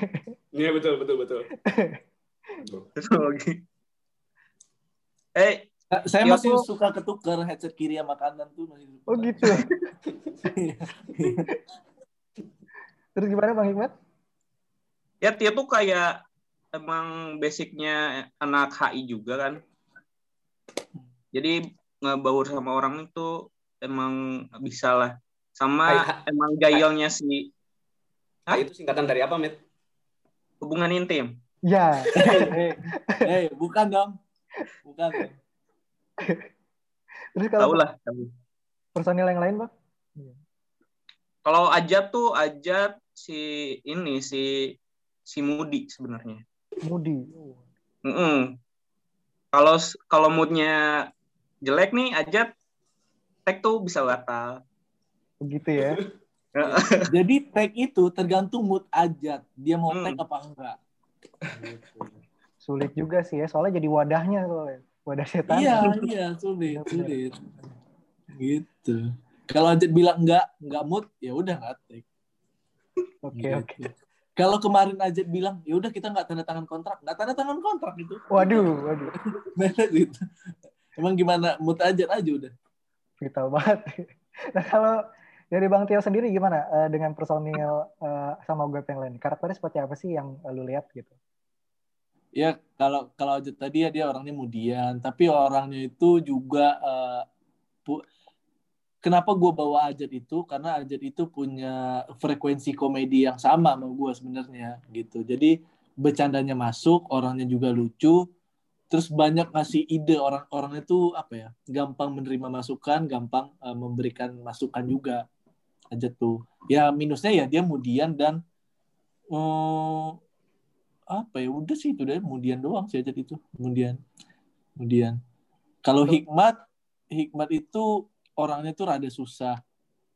Iya betul betul betul. teknologi. Eh, Saya Tio masih tuh- suka ketukar headset kiri sama kanan tuh. masih suka. Oh gitu. Terus gimana Bang Hikmat? ya Tio tuh kayak emang basicnya anak HI juga kan. Jadi ngebaur sama orang itu emang bisa lah. Sama Hai, emang gayelnya si Ah, itu singkatan dari apa, Mit? hubungan intim. Ya. Eh, eh, bukan dong. Bukan. Terus Tahu kalau lah. personil yang lain, Bang? Kalau Ajat tuh Ajat si ini si si Mudi sebenarnya. Moody. Mm-mm. Kalau kalau moodnya jelek nih Ajat tag tuh bisa batal. Begitu ya. Jadi tag itu tergantung mood ajat. Dia mau Hmm. tag apa enggak. Gitu. Sulit juga sih ya, soalnya jadi wadahnya soalnya. Wadah setan. Iya, iya, sulit, Benar-benar. sulit. Gitu. Kalau ajat bilang enggak, enggak mood, ya udah enggak tag. Oke, Gitu. oke. Kalau kemarin ajat bilang, ya udah kita enggak tanda tangan kontrak, enggak tanda tangan kontrak itu. Waduh, waduh. gitu. Emang gimana mood ajat aja udah. Vital banget. Nah, kalau dari Bang Tio sendiri gimana eh, dengan personil eh, sama web yang lain? Karakternya seperti apa sih yang eh, lu lihat gitu? Ya kalau kalau tadi ya dia orangnya mudian, tapi orangnya itu juga eh, pu- kenapa gue bawa Ajat itu karena Ajat itu punya frekuensi komedi yang sama sama gue sebenarnya gitu. Jadi bercandanya masuk, orangnya juga lucu, terus banyak ngasih ide orang orang itu apa ya gampang menerima masukan, gampang eh, memberikan masukan juga Ajat tuh. Ya minusnya ya dia mudian dan eh, apa ya udah sih itu deh kemudian doang sih aja itu kemudian kemudian kalau hikmat hikmat itu orangnya tuh rada susah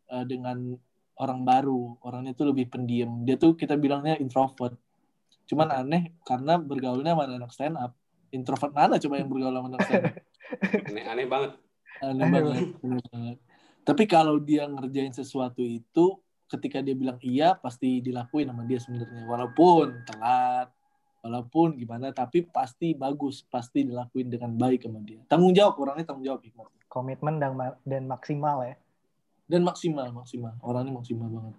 eh, dengan orang baru. Orangnya tuh lebih pendiam. Dia tuh kita bilangnya introvert. Cuman aneh karena bergaulnya sama anak stand up introvert mana coba yang bergaul sama anak stand up Aneh, aneh banget. aneh Aneh banget, aneh banget. tapi kalau dia ngerjain sesuatu itu ketika dia bilang iya pasti dilakuin sama dia sebenarnya. Walaupun telat walaupun gimana tapi pasti bagus pasti dilakuin dengan baik sama dia tanggung jawab orangnya tanggung jawab hikmat Komitmen dan, ma- dan maksimal ya. dan maksimal maksimal orangnya maksimal banget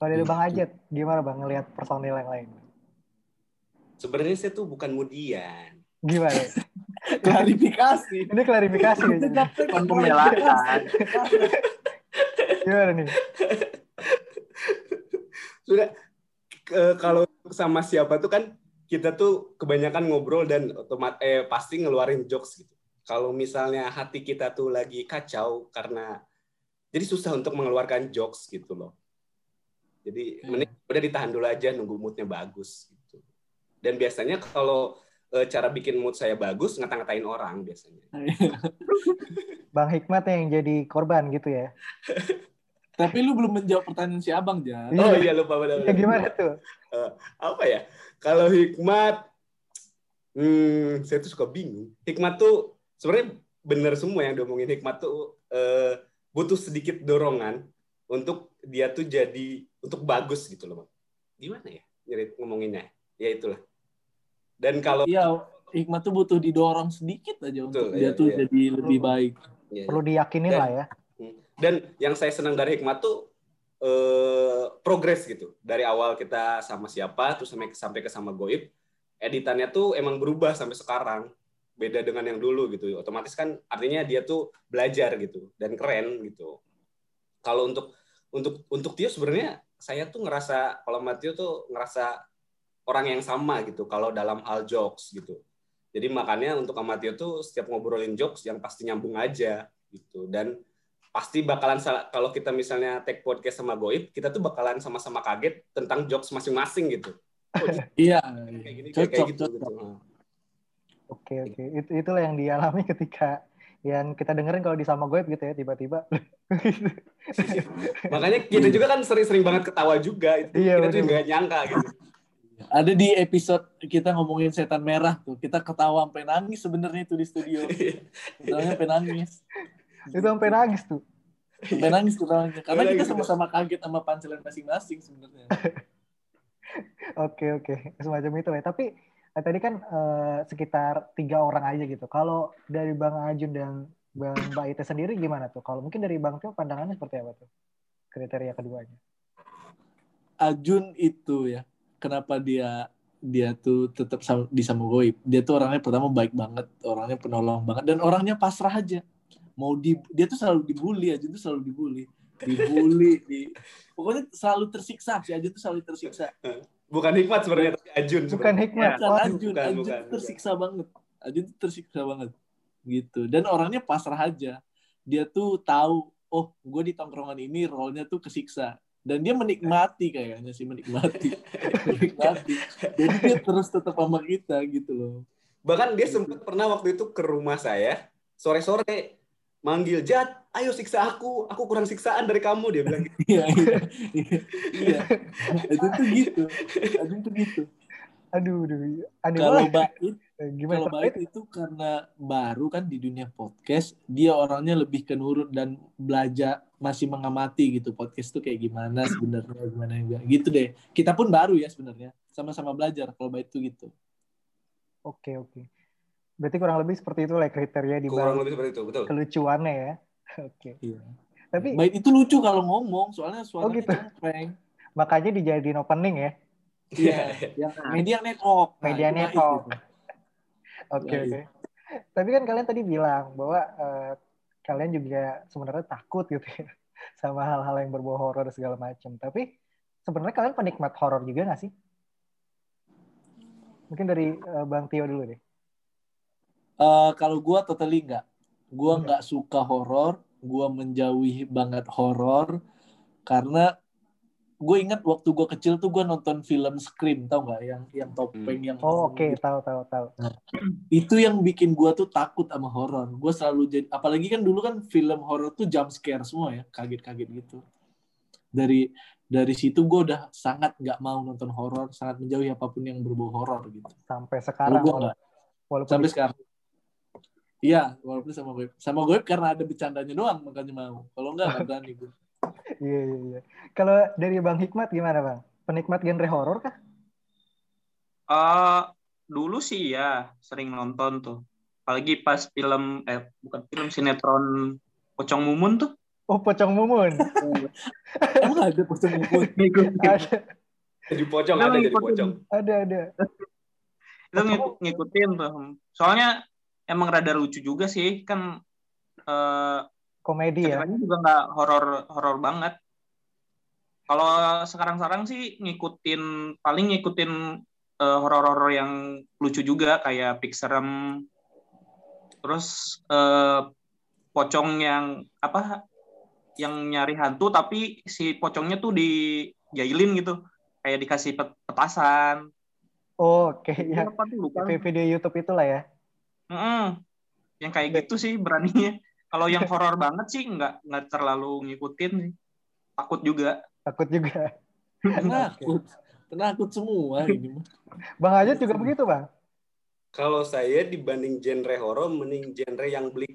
Kalau dari Bang Gitu. Ajat, gimana Bang ngelihat personil yang lain? Sebenarnya saya tuh bukan mudian. Gimana? klarifikasi Ini klarifikasi ya. jadi. Bukan pembelaan. Gimana nih? Sudah kalau sama siapa tuh kan kita tuh kebanyakan ngobrol dan otomat eh pasti ngeluarin jokes gitu. Kalau misalnya hati kita tuh lagi kacau karena jadi susah untuk mengeluarkan jokes gitu loh. Jadi Hmm. mending udah ditahan dulu aja nunggu moodnya bagus gitu. Dan biasanya kalau eh, cara bikin mood saya bagus ngata-ngatain orang biasanya. Bang Hikmat yang jadi korban gitu ya. tapi lu belum menjawab pertanyaan si abang Jan Iya. Oh iya lupa benar. Ya, gimana tuh? apa ya kalau hikmat hmm, saya tuh suka bingung hikmat tuh sebenarnya bener semua yang diomongin hikmat tuh eh, butuh sedikit dorongan untuk dia tuh jadi untuk bagus gitu loh Bang. gimana ya nyerit ngomonginnya ya itulah dan kalau iya hikmat tuh butuh didorong sedikit aja untuk Betul, dia iya, tuh iya. jadi lebih baik Iya, Perlu diyakinin Dan- lah ya. Dan yang saya senang dari Hikmat tuh eh, progres gitu. Dari awal kita sama siapa, terus sampai sampai ke sama Goib, editannya tuh emang berubah sampai sekarang. Beda dengan yang dulu gitu. Otomatis kan artinya dia tuh belajar gitu dan keren gitu. Kalau untuk untuk untuk Tio sebenarnya saya tuh ngerasa kalau sama Tio tuh ngerasa orang yang sama gitu kalau dalam hal jokes gitu. Jadi makanya untuk sama tuh setiap ngobrolin jokes yang pasti nyambung aja gitu dan pasti bakalan salah- kalau kita misalnya take podcast sama Goib, kita tuh bakalan sama-sama kaget tentang jokes masing-masing gitu. Oh, Iya, kayak gini kayak, cocok, kayak gitu, cocok. gitu. Oke oke. Itu itulah yang dialami ketika yang kita dengerin kalau di sama gue gitu ya tiba-tiba. Makanya kita juga kan sering-sering banget ketawa juga itu. Iya, kita tuh bener. nggak nyangka gitu. Ada di episode kita ngomongin setan merah tuh. Kita ketawa sampai nangis sebenarnya itu di studio. Ketawanya sampai nangis. Itu sampai nangis tuh. Sampai nangis ketawanya. Karena Sampai kita nangis. sama-sama kaget sama punchline masing-masing sebenarnya. Oke oke. Semacam itu ya. Tapi eh, tadi kan eh, sekitar tiga orang aja gitu. Kalau dari Bang Ajun dan Bang Mbak Ite sendiri gimana tuh? Kalau mungkin dari Bang Tio pandangannya seperti apa tuh? Kriteria keduanya. Ajun itu ya, kenapa dia dia tuh tetap sama, di sama Goib. Dia tuh orangnya pertama baik banget, orangnya penolong banget dan orangnya pasrah aja. Mau di dia tuh selalu dibully, Ajun tuh selalu dibully. Dibully, di pokoknya selalu tersiksa sih Ajun tuh selalu tersiksa. Bukan hikmat sebenarnya tapi Ajun. Bukan hikmat. Bukan Oh, Ajun, bukan, Ajun bukan, tersiksa banget. Ajun tuh tersiksa banget. Gitu. Dan orangnya pasrah aja. Dia tuh tahu, oh, gue di tongkrongan ini role-nya tuh kesiksa. Dan dia menikmati kayaknya sih, menikmati. menikmati. Jadi dia terus tetap sama kita gitu loh. Bahkan dia sempat pernah waktu itu ke rumah saya sore-sore manggil Jat, ayo siksa aku, aku kurang siksaan dari kamu dia bilang gitu. Iya, iya, iya. Iya. Ajun tuh gitu. Ajun tuh gitu. Aduh, aduh. Aneh Kalau. Bait Eh, Gimana Kalau baik itu karena baru kan di dunia podcast, dia orangnya lebih ke nurut dan belajar masih mengamati gitu podcast tuh kayak gimana sebenarnya gimana enggak gitu deh. Kita pun baru ya sebenarnya, sama-sama belajar kalau baik itu gitu. Oke oke. Berarti kurang lebih seperti itu lah kriteria di Kurang bawah lebih seperti itu, betul. kelucuannya ya. Oke. Iya. Tapi Baik itu lucu kalau ngomong, soalnya suaranya gitu. cempreng. makanya dijadiin opening ya. Iya, yang media network. Nah, Media Bait network. gitu. Oke Nah, oke. Tapi kan kalian tadi bilang bahwa eh, kalian juga sebenarnya takut gitu ya sama hal-hal yang berbau horor segala macam. Tapi sebenarnya kalian penikmat horor juga nggak sih? Mungkin dari eh, Bang Tio dulu deh. Eh, kalau gua totally enggak. Gua nggak suka horor, gua menjauhi banget horor karena gue ingat waktu gue kecil tuh gue nonton film Scream tau nggak? Yang yang topeng yang Oh oke, tahu tahu tahu. itu yang bikin gue tuh takut sama horor gue selalu jadi apalagi kan dulu kan film horor tuh jump scare semua ya kaget-kaget gitu. Dari dari situ gue udah sangat nggak mau nonton horor sangat menjauhi apa pun yang berbau horor gitu. Sampai sekarang gue nggak. walaupun sampai di- sekarang Iya, walaupun sama gue. Sama gue karena ada bercandanya doang makanya mau. Kalau enggak nggak berani gue. Iya iya iya. Kalau dari Bang Hikmat gimana Bang? Penikmat genre horor kah? Eh, dulu sih ya sering nonton tuh. Apalagi pas film eh bukan film sinetron Pocong Mumun tuh. Oh Pocong Mumun. Emang ada pocong mumpun? ada Jadi pocong Itu ada jadi pocong. ada ada. Itu ngikut- ngikutin tuh. Soalnya emang rada lucu juga sih kan eh Komedi ya. juga nggak horor horor banget. Kalau sekarang-sekarang sih ngikutin paling ngikutin eh, horor-horor yang lucu juga kayak Pixarem terus eh, pocong yang apa yang nyari hantu tapi si pocongnya tuh dijailin gitu kayak dikasih pet- petasan Oh, oke ya. apa tuh lupa Video YouTube itulah ya. Mm-mm. yang kayak gitu sih beraninya kalau yang horor banget sih nggak nggak terlalu ngikutin sih takut juga Takut juga. Penakut. Penakut semua ini mah. Bang Ajat juga begitu Bang. Kalau saya dibanding genre horor, mending genre yang bleak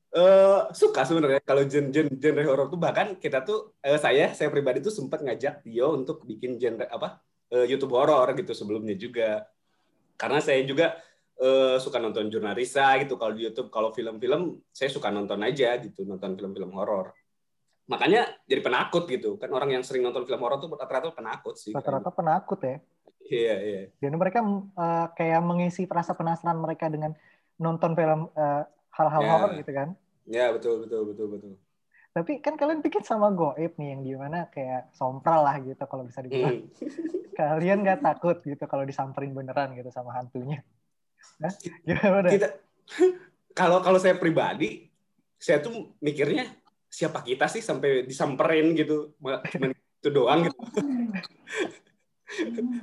Eh, suka sebenarnya kalau gen gen genre horor tuh. Bahkan kita tuh eh, saya saya pribadi tuh sempat ngajak Tio untuk bikin genre apa eh, YouTube horor gitu sebelumnya juga. Karena saya juga eh, suka nonton jurnalisa gitu. Kalau di YouTube kalau film-film saya suka nonton aja gitu nonton film-film horor makanya jadi penakut gitu. Kan orang yang sering nonton film horor tuh rata-rata penakut sih. Rata-rata penakut ya. iya iya. Dan mereka eh, kayak mengisi rasa penasaran mereka dengan nonton film eh, hal-hal Ya. horor gitu kan. ya betul betul betul betul Tapi kan kalian bikin sama goib nih yang gimana kayak sompral lah gitu kalau bisa dibilang. Hmm. Kalian nggak takut gitu kalau disamperin beneran gitu sama hantunya. Hah? Gimana? kita kalau kalau saya pribadi saya tuh mikirnya siapa kita sih sampai disamperin gitu Ma- cuman itu doang gitu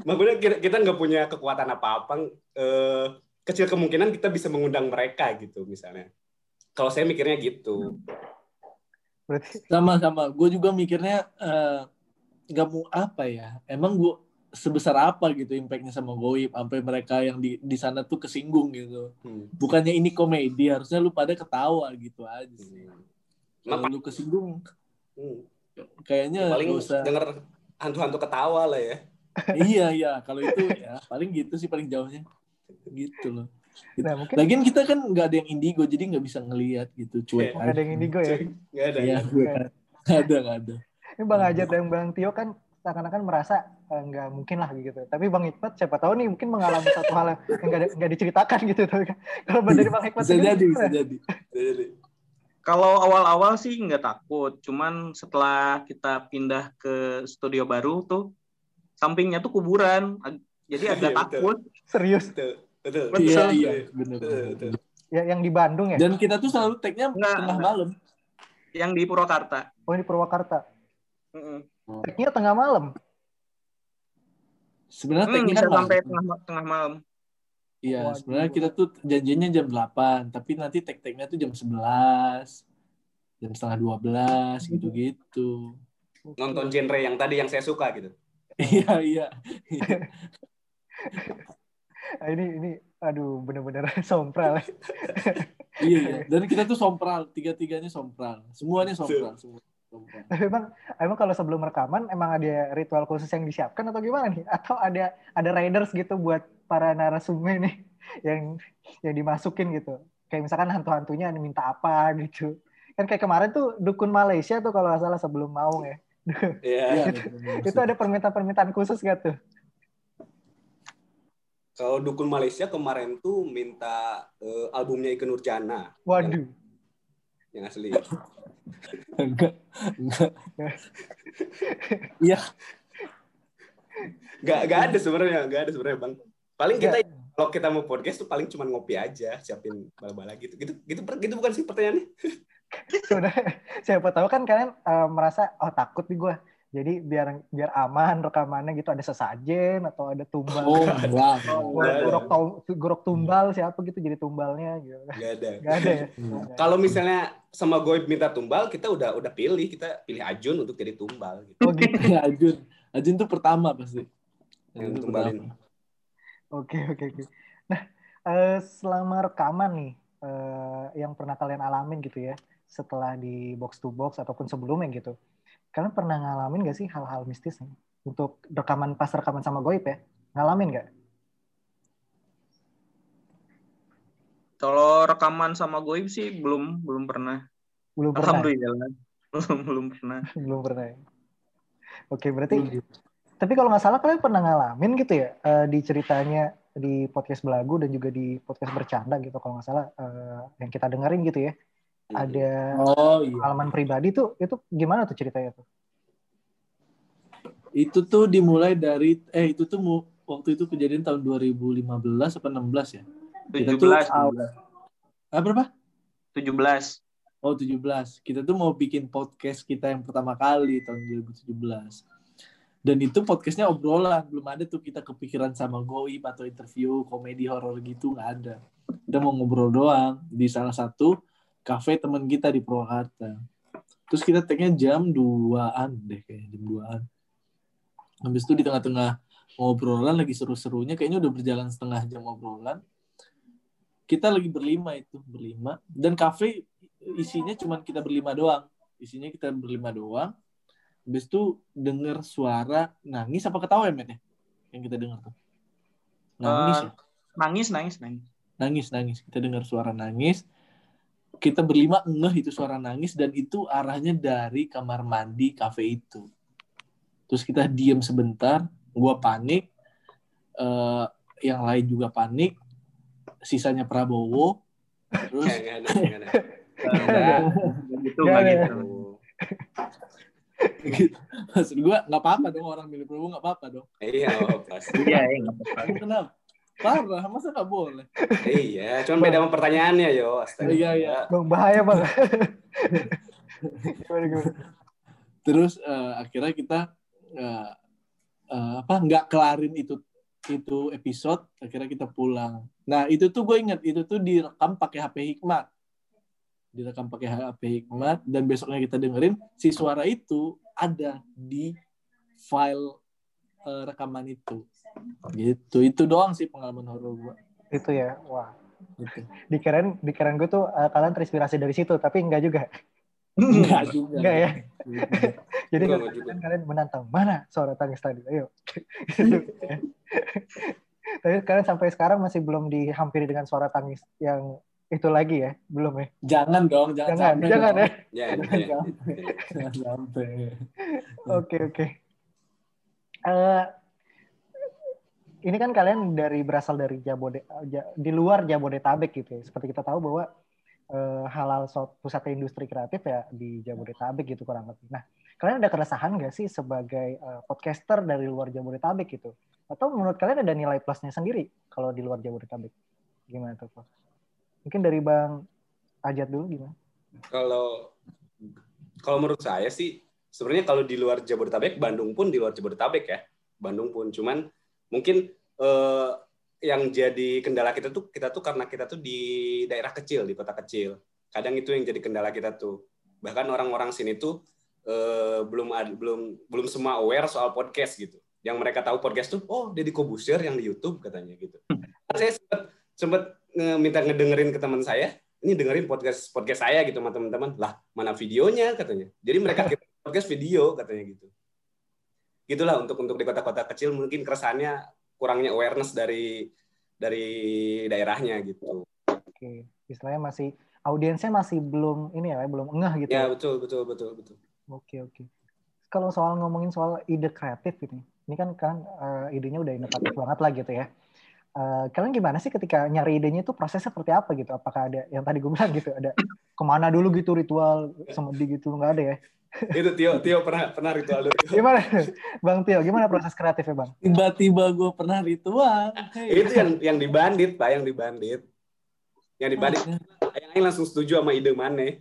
makanya kita kita nggak punya kekuatan apa-apa eh, kecil kemungkinan kita bisa mengundang mereka gitu misalnya kalau saya mikirnya gitu Sama-sama. Gue juga mikirnya eh, nggak mau apa ya. Emang gue sebesar apa gitu impactnya sama Goib sampai mereka yang di di sana tuh kesinggung gitu. Hmm. Bukannya ini komedi, harusnya lu pada ketawa gitu aja sih. Emang Kalau lu kesinggung, Hmm. kayaknya paling nggak usah. denger hantu-hantu ketawa lah ya iya iya, kalau itu ya paling gitu sih paling jauhnya. Gitu loh. nah mungkin Lagian kita kan nggak ada yang indigo, jadi nggak bisa ngelihat gitu, cuek nggak ada yang indigo ya. nggak ada Iya, nggak ada. gue kan. Nggak ada. Ini Bang Ajat dan Bang Tio kan seakan-akan merasa eh, nggak mungkin lah gitu. Tapi Bang Hikmat siapa tahu nih mungkin mengalami satu hal yang nggak diceritakan gitu. Kan kalau dari Bang Hikmat Bisa sendiri jadi, bisa jadi. Jadi, Kalau awal-awal sih nggak takut, cuman setelah kita pindah ke studio baru tuh sampingnya tuh kuburan, jadi agak Iya, takut. serius betul betul. Iya, Betul. iya, benar. Betul, betul. ya yang di Bandung ya? Dan kita tuh selalu tag-nya Nggak, tengah malam. Yang di Purwakarta. Oh ini Purwakarta. Mm-mm. Tag-nya tengah malam. Sebenarnya Hmm, tag-nya kan sampai malam. tengah, tengah malam. Iya, sebenarnya kita tuh janjinya jam 8, tapi nanti tag-tagnya tuh jam 11, jam setengah 12, gitu-gitu. nonton genre yang tadi yang saya suka gitu Iya, iya. Ah, ini ini aduh bener-bener sompral. Iya, iya. Dan kita tuh sompral, tiga-tiganya sompral. Semuanya sompral, semua. Tapi emang emang kalau sebelum rekaman emang ada ritual khusus yang disiapkan atau gimana nih? Atau ada ada riders gitu buat para narasumber nih yang yang dimasukin gitu. Kayak misalkan hantu-hantunya minta apa gitu. Kan kayak kemarin tuh dukun Malaysia tuh kalau nggak salah sebelum Maung ya. Iya. Iya, Itu-. Itu ada permintaan-permintaan khusus gak tuh? Kalau dukun Malaysia kemarin tuh minta eh, albumnya Ikke Nurjana Waduh. yang asli. Enggak, enggak. Iya, Gak, gak ada sebenarnya, gak ada sebenarnya bang. Paling kita Ya, kalau kita mau podcast tuh paling cuma ngopi aja, siapin bala-bala gitu. Gitu, gitu, gitu bukan sih pertanyaannya? sebenarnya siapa tahu kan kalian eh, merasa oh takut nih gue. Jadi biar biar aman rekamannya gitu ada sesajen atau ada tumbal. oh enggak. Oh, ada. Gorok, gorok tumbal siapa gitu jadi tumbalnya gitu. Gak ada. Gak ada ya. Kalau misalnya sama Goib minta tumbal, kita udah udah pilih, kita pilih Ajun untuk jadi tumbal. Gitu. Oh gitu. Ya, Ajun. Ajun tuh pertama pasti. Ajun tumbalin. Oke oke oke. Nah eh, selama rekaman nih eh, yang pernah kalian alamin gitu ya setelah di box to box ataupun sebelumnya gitu, kalian pernah ngalamin gak sih hal-hal mistis nih untuk rekaman pas rekaman sama Goib ya? Ngalamin gak? Kalau rekaman sama Goib sih belum belum pernah. Belum pernah. Alhamdulillah. Belum belum pernah. Belum pernah. ya? Oke berarti. Tapi kalau nggak salah kalian pernah ngalamin gitu ya eh, di ceritanya di podcast belagu dan juga di podcast bercanda gitu kalau nggak salah eh, yang kita dengerin gitu ya ada Oh iya. pengalaman pribadi tuh itu gimana tuh ceritanya tuh? Itu tuh dimulai dari eh itu tuh mu- waktu itu kejadian tahun 2015 apa 16 ya? Kita 17. tuh Ah berapa? 17. Oh 17. Kita tuh mau bikin podcast kita yang pertama kali tahun 2017. Dan itu podcastnya obrolan, belum ada tuh kita kepikiran sama goib atau interview komedi horor gitu nggak ada. Kita mau ngobrol doang di salah satu kafe teman kita di Purwakarta. Terus kita tagnya jam 2-an deh kayak jam 2-an. Habis itu di tengah-tengah ngobrolan lagi seru-serunya kayaknya udah berjalan setengah jam ngobrolan. Kita lagi berlima itu, berlima. Dan kafe isinya cuma kita berlima doang. Isinya kita berlima doang. Habis itu denger suara nangis apa ketawa ya, Matt, ya? Yang kita dengar tuh. Nangis Eh, ya? Nangis, nangis, nangis. Nangis, nangis. Kita dengar suara nangis. Kita berlima ngeh itu suara nangis dan itu arahnya dari kamar mandi kafe itu. Terus kita diem sebentar, gua panik, eh, yang lain juga panik, sisanya Prabowo, terus. Enggak, gitu, Nggak, enggak nggak. gitu. gitu. Maksud gue nggak apa-apa dong orang milih Prabowo nggak apa-apa dong. Iya, pasti. Iya, iya, nggak apa-apa. Kenapa? Parah, masa nggak boleh? Iya, cuman beda sama pertanyaannya, yo. Astaga. Iya, iya. Bang, bahaya bang. gimana, gimana? Terus eh, akhirnya kita eh, eh, apa nggak kelarin itu itu episode, akhirnya kita pulang. Nah itu tuh gue inget itu tuh direkam pakai HP Hikmat, direkam pakai HP Hikmat dan besoknya kita dengerin si suara itu ada di file eh, rekaman itu. Gitu, itu doang sih pengalaman horor gue. Itu ya, wah. Gitu. Dikirain, dikirain gue tuh eh, kalian terinspirasi dari situ, tapi enggak juga. Enggak juga. Enggak ya. Jadi Enggak, enggak juga. kalian menantang mana suara tangis tadi? Ayo. Tapi kalian sampai sekarang masih belum dihampiri dengan suara tangis yang itu lagi ya, belum ya? Jangan dong, jangan Jangan, jangan dong. ya. Ya, Jangan ya. sampai. Jangan sampai. Oke oke. Ini kan kalian dari berasal dari Jabode Ja- di luar Jabodetabek gitu ya. Seperti kita tahu bahwa eh, halal pusat industri kreatif ya di Jabodetabek gitu kurang lebih. Nah, kalian ada keresahan nggak sih sebagai eh, podcaster dari luar Jabodetabek gitu? Atau menurut kalian ada nilai plusnya sendiri kalau di luar Jabodetabek? Gimana tuh? Prof? Mungkin dari Bang Ajat dulu gimana? Kalau kalau menurut saya sih sebenarnya kalau di luar Jabodetabek, Bandung pun di luar Jabodetabek ya. Bandung pun cuman mungkin eh, yang jadi kendala kita tuh kita tuh karena kita tuh di daerah kecil, di kota kecil. Kadang itu yang jadi kendala kita tuh. Bahkan orang-orang sini tuh eh, belum ad- belum belum semua aware soal podcast gitu. Yang mereka tahu podcast tuh, oh Deddy Kobusier yang di YouTube katanya gitu. Saya sempat sempat minta ngedengerin ke teman saya, ini dengerin podcast podcast saya gitu sama teman-teman. Lah, mana videonya katanya. Jadi mereka kira podcast video katanya gitu. Gitulah untuk untuk di kota-kota kecil mungkin keresahannya kurangnya awareness dari dari daerahnya gitu. Oke, istilahnya masih audiensnya masih belum ini ya, belum engah gitu. Ya betul betul betul betul. Oke oke. Kalau soal ngomongin soal ide kreatif gitu, ini kan kan eh, idenya udah inovatif banget lah gitu ya. Eh, kalian gimana sih ketika nyari idenya itu prosesnya seperti apa gitu? Apakah ada yang tadi gue bilang gitu, ada ke mana dulu gitu ritual semedi gitu nggak ada ya? Itu Tio Tio pernah pernah ritual dulu. Gimana, Bang Tio? Gimana proses kreatifnya Bang? Tiba-tiba gue pernah ritual. Hey. Itu yang yang dibandit Pak, yang dibandit. Yang dibandit yang lain langsung setuju sama ide mana.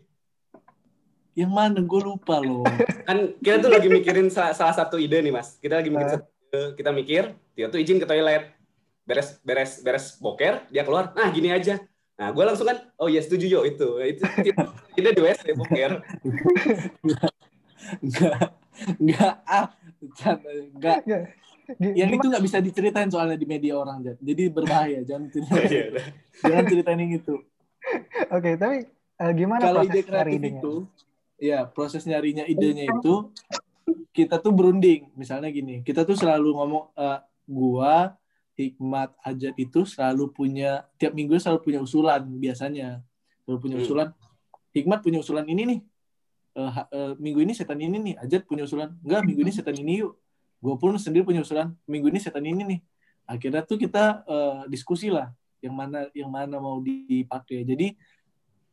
Yang mana gue lupa loh. Kan kita tuh lagi mikirin salah, salah satu ide nih Mas. Kita lagi mikirin satu ide, kita mikir, Tio tuh izin ke toilet. Beres beres beres boker, dia keluar. Nah, gini aja. Nah, gue langsung kan, oh ya setuju yo itu. Itu ide di WC boker. Enggak, enggak ah. Gi- Yang itu nggak bisa diceritain soalnya di media orang, Jad. Jadi berbahaya, jangan ceritain. Iya, udah. jangan ceritain yang itu. Oke, tapi eh, gimana Kalau proses ide kreatif itu, ya proses nyarinya idenya itu kita tuh berunding. Misalnya gini, kita tuh selalu ngomong, eh, gua, Hikmat, Ajat itu selalu punya, tiap minggu selalu punya usulan biasanya. Selalu punya Hmm. usulan. Hikmat punya usulan ini nih. Eh, minggu ini setan ini nih. Ajat punya usulan. Enggak, minggu ini setan ini yuk. Gue pun sendiri punya usulan. Minggu ini setan ini nih. Akhirnya tuh kita eh, diskusi lah. Yang mana yang mana mau dipakai. Jadi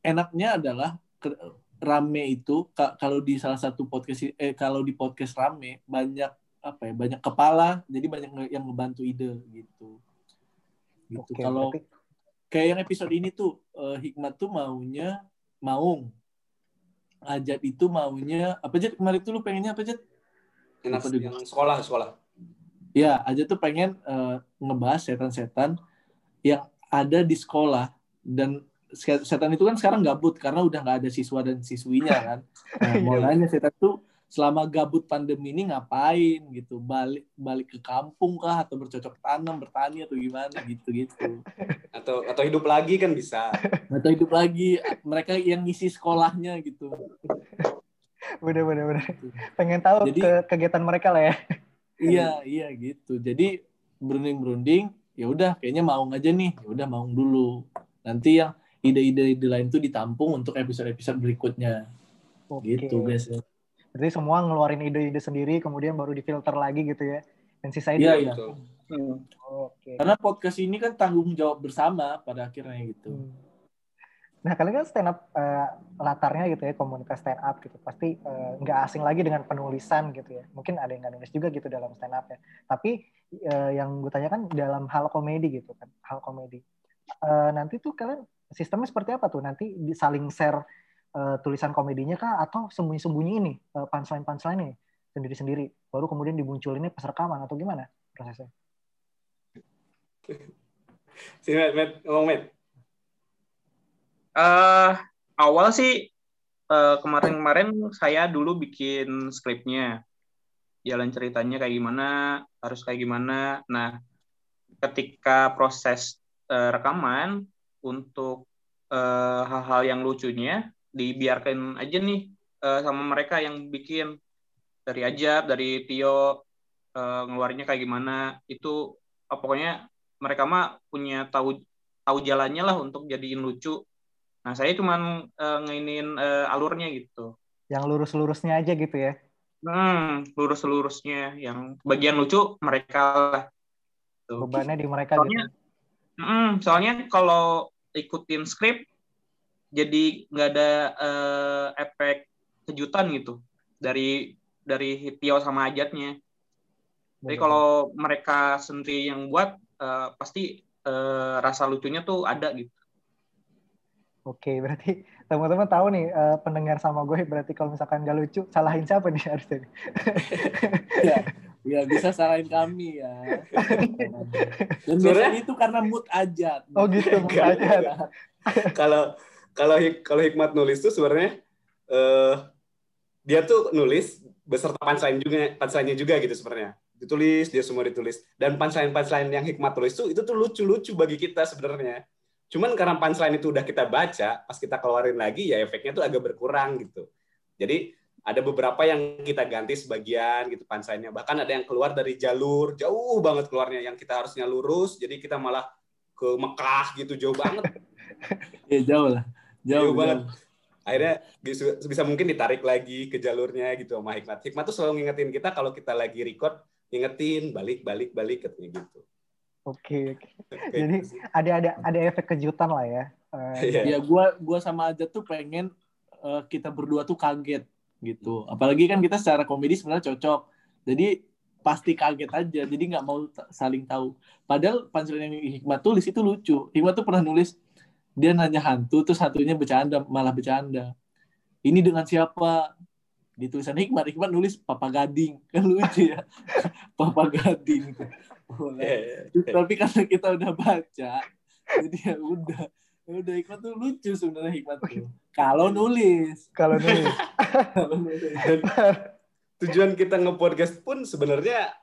enaknya adalah ke- rame itu ka- kalau di salah satu podcast eh kalau di podcast rame banyak apa ya banyak kepala jadi banyak yang ngebantu ide gitu gitu Oke, kalau kayak yang episode ini tuh eh, hikmat tuh maunya maung Ajat itu maunya apa Jat kemarin itu lu pengennya apa Jat? Enak Apa yang sekolah sekolah. Ya, Ajat tuh pengen eh, ngebahas setan-setan yang ada di sekolah dan se- setan itu kan sekarang gabut karena udah nggak ada siswa dan siswinya kan. Nah, mau Iya. nanya setan tuh selama gabut pandemi ini ngapain gitu? Balik balik ke kampung kah atau bercocok tanam, bertani atau gimana gitu gitu. Atau atau hidup lagi kan bisa. Atau hidup lagi mereka yang ngisi sekolahnya gitu. Bener bener bener. Pengen tahu Jadi- ke kegiatan mereka lah ya. Iya, iya gitu. Jadi berunding-berunding, ya udah kayaknya mau aja nih. Ya udah mau dulu. Nanti yang ide-ide ide lain tuh ditampung untuk episode-episode berikutnya. Oke. Gitu, guys. Berarti semua ngeluarin ide-ide sendiri, kemudian baru difilter lagi gitu ya. Dan sisanya Iya, iya. Betul. Hmm. Oke. Karena podcast ini kan tanggung jawab bersama pada akhirnya gitu. Hmm. Nah, kalian kan stand up eh, latarnya gitu ya, komunitas stand up gitu. Pasti eh, nggak asing lagi dengan penulisan gitu ya. Mungkin ada yang nggak nulis juga gitu dalam stand up ya. Tapi eh, yang gue tanyakan dalam hal komedi gitu kan, hal komedi. Eh, nanti tuh kalian sistemnya seperti apa tuh? Nanti saling share eh, tulisan komedinya kah atau sembunyi-sembunyi ini eh, punchline-punchline nih sendiri-sendiri baru kemudian dimunculinnya pas rekaman atau gimana prosesnya? Sini, Met, Met, ngomong, Met. Eh, awal sih eh, kemarin-kemarin saya dulu bikin skripnya, jalan ceritanya kayak gimana, harus kayak gimana. Nah, ketika proses eh, rekaman untuk eh, hal-hal yang lucunya dibiarkan aja nih eh, sama mereka yang bikin dari Ajab, dari Tio eh, ngeluarinnya kayak gimana. Itu eh, pokoknya mereka mah punya tahu tahu jalannya lah untuk jadiin lucu. Nah, saya cuman eh, ngeinin eh, alurnya gitu. Yang lurus-lurusnya aja gitu ya? Hmm, lurus-lurusnya yang bagian lucu mereka lah. Tuh. Bebannya di mereka Soalnya, gitu. Mm, soalnya kalau ikutin skrip jadi nggak ada eh, efek kejutan gitu dari dari Tio sama Ajatnya. Jadi kalau mereka sendiri yang buat eh, pasti eh, rasa lucunya tuh ada gitu. Oke, berarti teman-teman tahu nih eh, pendengar sama gue berarti kalau misalkan gak lucu, salahin siapa nih harusnya? nih? Ya, ya bisa salahin kami ya. Dan Sebenarnya- biasanya itu karena mood aja. Oh gitu, mood aja. Kalau kalau hik- kalau hikmat nulis tuh sebenarnya eh dia tuh nulis beserta punchline juga punchline-nya juga gitu sebenarnya. Ditulis, dia semua ditulis. Dan punchline-punchline yang hikmat tulis tuh itu tuh lucu-lucu bagi kita sebenarnya. Cuman karena punchline itu udah kita baca, pas kita keluarin lagi ya efeknya tuh agak berkurang gitu. Jadi ada beberapa yang kita ganti sebagian gitu punchline-nya. Bahkan ada yang keluar dari jalur, jauh banget keluarnya yang kita harusnya lurus, jadi kita malah ke Mekah gitu jauh banget. Ya jauh lah. Jauh, Jauh banget. jauh. akhirnya bisa, mungkin ditarik lagi ke jalurnya gitu sama Hikmat. Hikmat tuh selalu ngingetin kita kalau kita lagi record, ngingetin balik balik balik katanya gitu. Oke, Jadi gitu sih. ada ada ada efek kejutan lah ya. Eh, Iya. Ya gua gua sama aja tuh pengen eh, kita berdua tuh kaget gitu. Apalagi kan kita secara komedi sebenarnya cocok. Jadi pasti kaget aja. Jadi nggak mau saling tahu. Padahal punchline yang Hikmat tulis itu lucu. Hikmat tuh pernah nulis dia nanya hantu terus hantunya bercanda malah bercanda. Ini dengan siapa? Di tulisan Hikmat, Hikmat nulis Papa Gading. Kan lucu ya. Papa Gading. Iya, iya. Tapi karena kita udah baca, jadi ya udah. Ya udah Hikmat tuh lucu sebenarnya Hikmat tuh. Kalau nulis. Kalau nulis. Kalau nulis. Tujuan kita nge-podcast pun sebenarnya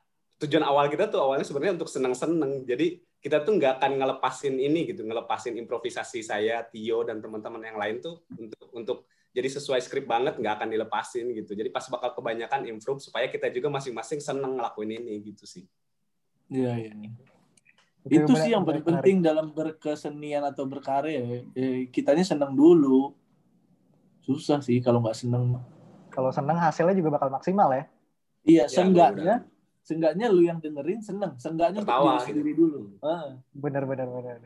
tujuan awal kita tuh awalnya sebenarnya untuk senang-senang. Jadi kita tuh nggak akan ngelepasin ini gitu, ngelepasin improvisasi saya, Tio dan teman-teman yang lain tuh untuk untuk jadi sesuai skrip banget nggak akan dilepasin gitu. Jadi pas bakal kebanyakan improve supaya kita juga masing-masing seneng ngelakuin ini gitu sih. Iya, iya. Itu benar- sih yang paling penting dalam berkesenian atau berkarya. Eh, kitanya senang dulu. Susah sih kalau nggak seneng. Kalau seneng hasilnya juga bakal maksimal ya. Iya, Ya, seenggaknya, seenggaknya lu yang dengerin seneng. Seenggaknya untuk Tertawa diri sendiri dulu. Benar, benar, benar.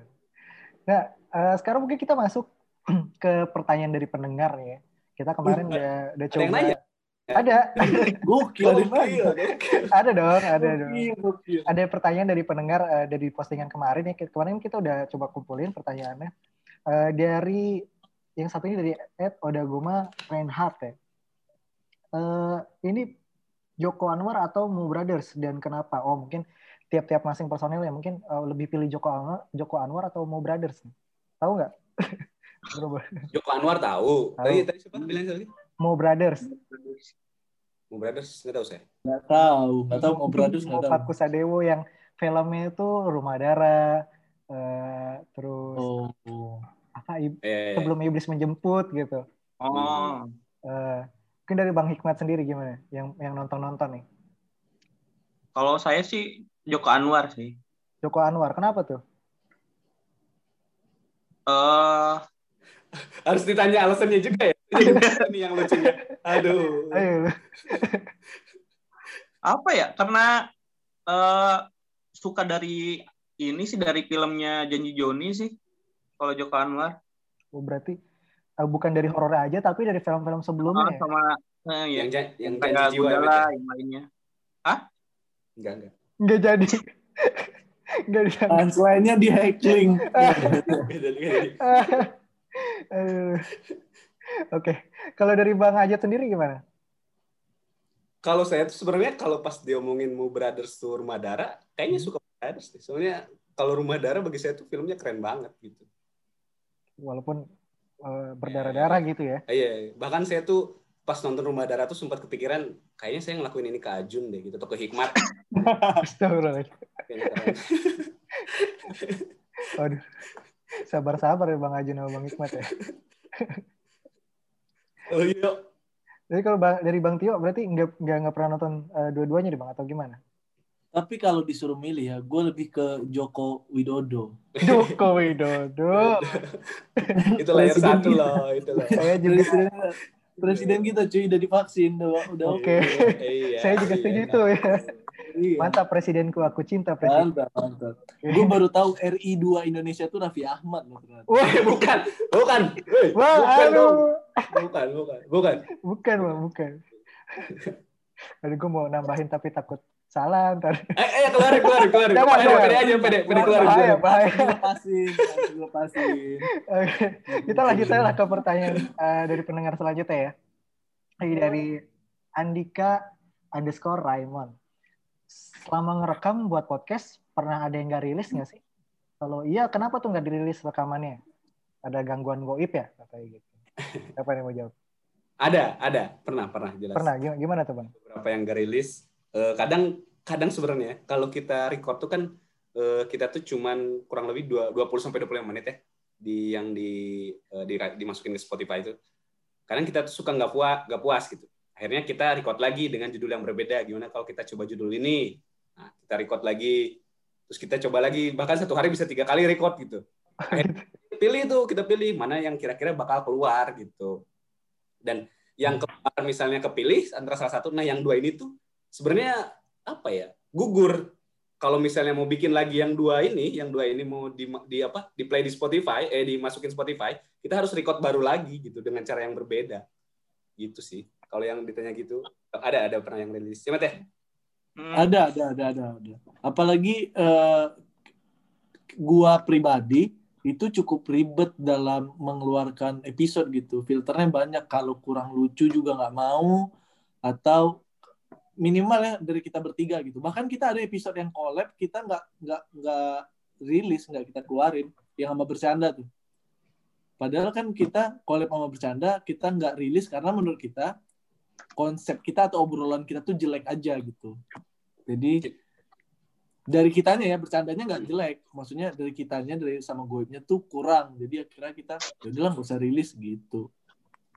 Nah, eh, sekarang mungkin kita masuk ke pertanyaan dari pendengar nih ya. Kita kemarin Uh, udah, udah Ada coba. yang nanya? Ada, Gokil, ada yang nanya. Gokil, gokil. ada dong, ada dong. Ada pertanyaan dari pendengar eh, dari postingan kemarin ya. Kemarin kita udah coba kumpulin pertanyaannya. Eh, dari yang satu ini dari Ed Odagoma Reinhardt ya. Eh, ini Joko Anwar atau Mu Brothers dan kenapa? Oh mungkin tiap-tiap masing personil ya mungkin eh, lebih pilih Joko Anwar, Joko Anwar atau Mu Brothers. Tahu nggak? Joko Anwar tahu. Tahu. Tadi tadi siapa bilang tadi? Mu Brothers. Mo Brothers nggak tahu saya. Nggak tahu, nggak tahu mau Brothers Mu nggak tahu. Pak Kusadewo yang filmnya itu Rumah Darah, eh, terus Oh, apa Ib- Eh, sebelum iblis menjemput gitu. Oh, Eh, mungkin dari Bang Hikmat sendiri gimana? Yang yang nonton-nonton nih. kalau saya sih Joko Anwar sih. Joko Anwar, kenapa tuh? Eh, harus ditanya alasannya juga ya. Ini yang lucunya. Aduh. Ayo, apa ya? Karena eh suka dari ini sih dari filmnya Janji Joni sih. Kalau Joko Anwar oh, berarti bukan dari horor aja, tapi dari film-film Ah, sebelumnya. ya? sama eh, ya Yang yang kayak janji jiwa ya, Gundala yang lainnya. ya? Enggak, enggak. Nggak jadi. Nggak jadi. punchline-nya di heckling. Aduh. Oke, kalau dari Bang Ajat sendiri gimana? Kalau saya tuh sebenarnya kalau pas diomongin Mu Brothers tuh Rumah Dara, kayaknya suka Brothers. Soalnya kalau Rumah Dara bagi saya tuh filmnya keren banget gitu. Walaupun eh, berdarah-darah gitu ya. Ah, Iya, bahkan saya tuh pas nonton Rumah Dara tuh sempat kepikiran kayaknya saya ngelakuin ini ke Ajun deh gitu atau ke Hikmat. Kayaknya keren. Waduh. Sabar-sabar ya Bang Ajun sama Bang Hikmat ya. Oh iya. Jadi kalau dari Bang Tio berarti nggak nggak nggak pernah nonton eh, dua-duanya deh Bang atau gimana? Tapi kalau disuruh milih ya, gue lebih ke Joko Widodo. Joko Widodo. itu layer Presiden satu kita. loh, itu loh. Saya juga Presiden, presiden kita cuy udah divaksin, udah, udah Oke. Iya, Saya juga iya, setuju nah. itu ya. Iya. Mantap presidenku, aku cinta presiden. Mantap, mantap. Gue baru tahu RI 2 Indonesia tuh Raffi Ahmad loh ternyata. Wah, Eh, bukan, bukan. Woi, wah, bukan aduh. Bukan, bukan, bukan. Bukan, Bang, bukan. Aduh, gue mau nambahin tapi takut salah ntar. Eh, eh keluarin, keluarin, kelurin. Jangan, Pede, jangan. pede aja, pede, pede keluarin. Bahaya, bahaya. Dilepasin, dilepasin. Oke, kita lanjut aja lah ke pertanyaan eh, dari pendengar selanjutnya ya. Ini dari Andika underscore Raymond. Selama ngerekam buat podcast, pernah ada yang nggak rilis nggak sih? Kalau iya, kenapa tuh nggak dirilis rekamannya? Ada gangguan goib ya? Katanya gitu. Siapa yang mau jawab? Ada, ada. Pernah, pernah jelas. Pernah, gimana, gimana tuh Bang? Beberapa yang gak rilis. Eh, kadang, kadang sebenarnya kalau kita record tuh kan eh, kita tuh cuman kurang lebih dua- 20 sampai 25 menit ya di yang di, eh, di dimasukin ke Spotify itu. Kadang kita tuh suka nggak puas, nggak puas gitu. Akhirnya kita record lagi dengan judul yang berbeda. Gimana kalau kita coba judul ini? Nah, kita record lagi, terus kita coba lagi. Bahkan satu hari bisa tiga kali record gitu. Akhirnya pilih tuh kita pilih mana yang kira-kira bakal keluar gitu. Dan yang keluar misalnya kepilih antara salah satu, nah yang dua ini tuh sebenarnya apa ya gugur. Kalau misalnya mau bikin lagi yang dua ini, yang dua ini mau di, di apa di play di Spotify, eh dimasukin Spotify, kita harus record baru lagi gitu dengan cara yang berbeda. Gitu sih. Kalau yang ditanya gitu, ada ada pernah yang rilis. Siapa teh? Hmm, Ada, ada, ada, ada, ada. Apalagi eh, gua pribadi itu cukup ribet dalam mengeluarkan episode gitu. Filternya banyak. Kalau kurang lucu juga nggak mau. Atau minimal ya dari kita bertiga gitu. Bahkan kita ada episode yang collab kita nggak nggak nggak rilis nggak kita keluarin yang sama bercanda tuh. Padahal kan kita collab sama bercanda kita nggak rilis karena menurut kita konsep kita atau obrolan kita tuh jelek aja gitu. Jadi dari kitanya ya bercandanya nggak jelek, maksudnya dari kitanya dari sama goibnya tuh kurang. Jadi akhirnya kita ya udahlah nggak usah rilis gitu.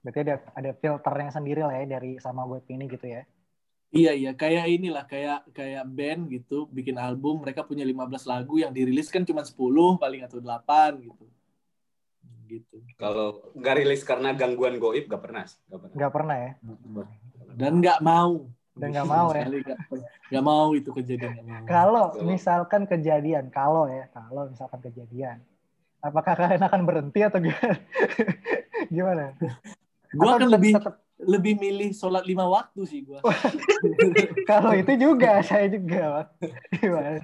Berarti ada ada filternya sendiri lah ya dari sama web ini gitu ya. Iya iya kayak inilah kayak kayak band gitu bikin album mereka punya 15 lagu yang dirilis kan cuma 10 paling atau 8 gitu. Gitu. Kalau nggak rilis karena gangguan goib, nggak pernah. sih, Nggak pernah. Nggak pernah ya. Dan nggak mau. Dan nggak mau ya. Nggak mau itu kejadian. Kalau misalkan kejadian, kalau ya, kalau misalkan kejadian, apakah kalian akan berhenti atau gimana? gimana? Gue akan tetap- lebih tetap- lebih milih sholat lima waktu sih gue. kalau itu juga saya juga. Gimana?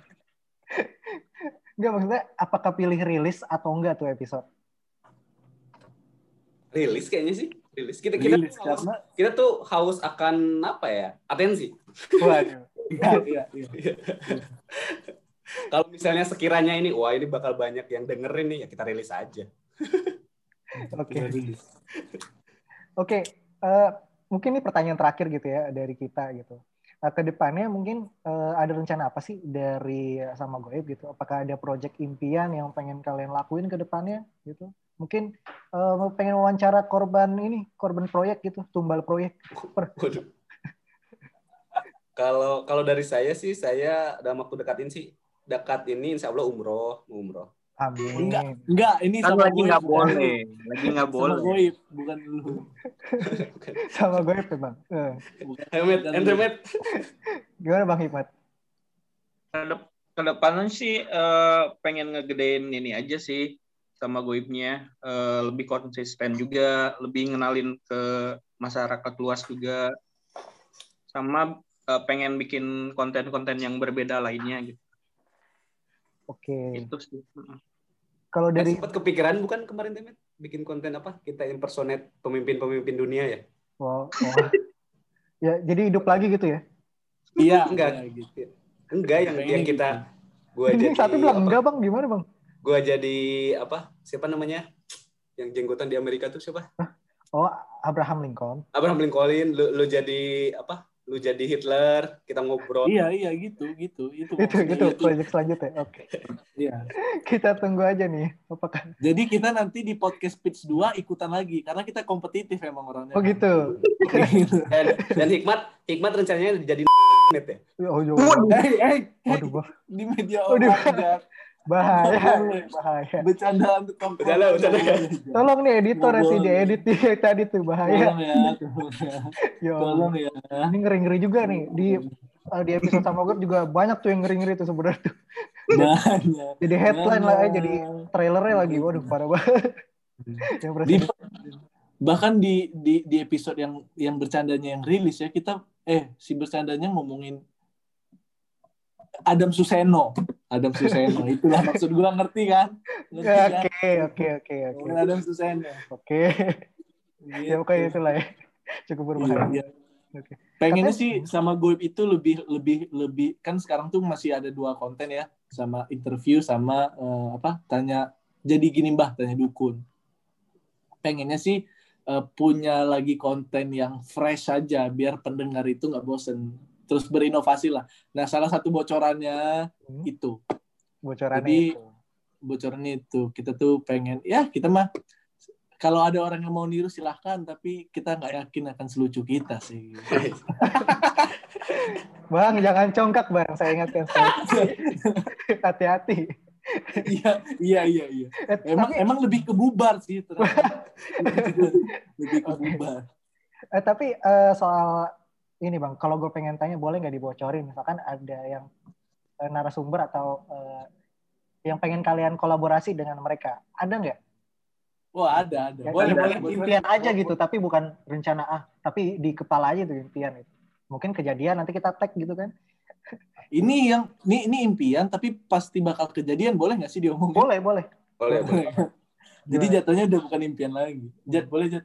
Enggak maksudnya apakah pilih rilis atau enggak tuh episode? rilis kayaknya sih rilis kita kita Rilis, tuh haus, karena kita tuh haus akan apa ya atensi Waduh. iya iya iya. kalau misalnya sekiranya ini wah ini bakal banyak yang dengerin nih ya kita rilis aja Oke. Oke, eh, mungkin ini pertanyaan terakhir gitu ya dari kita gitu. Nah, ke depannya mungkin eh, ada rencana apa sih dari sama Goib gitu? Apakah ada project impian yang pengen kalian lakuin ke depannya gitu? Mungkin eh, mau pengen wawancara korban ini, korban proyek gitu, tumbal proyek. Kalau kalau dari saya sih saya dalam waktu dekat ini sih dekat ini insya Allah umroh umroh. Amin. Enggak, enggak ini Kan sama lagi nggak boleh, lagi nggak Sama boleh. Goib, bukan lu. Sama Goib ya Bang. Eh. Hemet, Dan- ente Met. gimana Bang Hikmat? Kedep- Ke depannya sih eh, pengen ngegedein ini aja sih sama goibnya Eh, lebih konsisten juga, lebih ngenalin ke masyarakat luas juga, sama eh, pengen bikin konten-konten yang berbeda lainnya gitu. Oke. Itu sih. Kalau Dari dari sempat kepikiran bukan kemarin Temet bikin konten apa? Kita impersonate pemimpin-pemimpin dunia ya. Wow, wow. ya, jadi hidup lagi gitu ya? Iya, Enggak. gitu. Enggak yang yang kita gua Ini jadi satu bilang apa? enggak Bang, gimana Bang? Gua jadi apa? Siapa namanya? Yang jenggotan di Amerika tuh siapa? Oh, Abraham Lincoln. Abraham Lincoln, lu, lu jadi apa? Lu jadi Hitler, kita ngobrol. Iya, iya gitu, gitu. Itu Itu gitu itu. proyek selanjutnya. Oke. Iya. Kita tunggu aja nih apakah Jadi kita nanti di podcast pitch 2 ikutan lagi karena kita kompetitif emang orangnya. Oh gitu. Dan, dan Hikmat, Hikmat rencananya jadi net ya. Oh, yo. Hei, hei, hei, Waduh, Bang. di media Waduh. orang Jack. Bahaya, bahaya. bercanda untuk bercanda. Tolong nih editor Nggak sih boleh. diedit nih tadi tuh bahaya. Tolong ya, tolong ya. Ya. Ini ngeri-ngeri juga nih di eh, di episode sama gue juga banyak tuh yang ngeri-ngeri tuh sebenarnya tuh. Banyak. Jadi headline lah ya, Banyak. jadi trailernya lagi. Waduh, parah banget. yang di, presiden. bahkan di, di di episode yang yang bercandanya yang rilis ya kita eh si bercandanya ngomongin Adam Suseno Adam Suseno itulah maksud gua ngerti kan Ya, kan Oke, oke, oke, oke. Adam Suseno Oke. Ya pokoknya itulah ya. Cukup berbahaya. Iya, iya. Oke. pengennya Katanya- sih sama Goib itu lebih lebih lebih kan sekarang tuh masih ada dua konten ya sama interview sama eh, apa tanya jadi gini mbah tanya dukun pengennya sih eh, punya lagi konten yang fresh saja biar pendengar itu nggak bosen terus berinovasi lah nah salah satu bocorannya Hmm, itu Bocorannya Jadi- itu. bocorannya itu kita tuh pengen ya kita mah kalau ada orang yang mau niru silahkan tapi kita nggak yakin akan selucu kita sih Bang, jangan congkak, Bang. Saya ingatkan. Hati-hati. iya iya iya iya Eh, emang tapi, emang lebih ke bubar sih lebih ke Oke. bubar eh, tapi eh, soal ini, Bang. Kalau gue pengen tanya, boleh nggak dibocorin? Misalkan ada yang eh, narasumber atau eh, yang pengen kalian kolaborasi dengan mereka. Ada nggak? wah ada ada Ya, boleh impian- boleh boleh. impian aja gitu, tapi bukan rencana ah, tapi di kepala aja tuh impian itu. Mungkin kejadian nanti kita tag gitu kan? ini yang ini ini impian tapi pasti bakal kejadian boleh nggak sih diomongin Boleh, boleh. Boleh, boleh. jadi jatuhnya udah bukan impian lagi Jat boleh Jat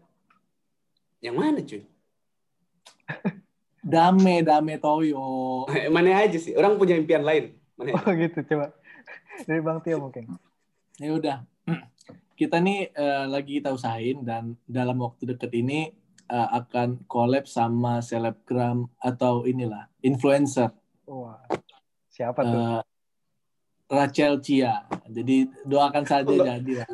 Yang mana cuy? dame dame toyo Mana aja sih? Orang punya impian lain. Mana aja? Oh gitu, coba. Dari Bang Tio mungkin. ya udah kita nih eh, lagi kita usahain dan dalam waktu deket ini eh, akan collab sama selebgram atau inilah influencer Wah, siapa tuh? eh, Rachel Chia jadi doakan saja jadi lah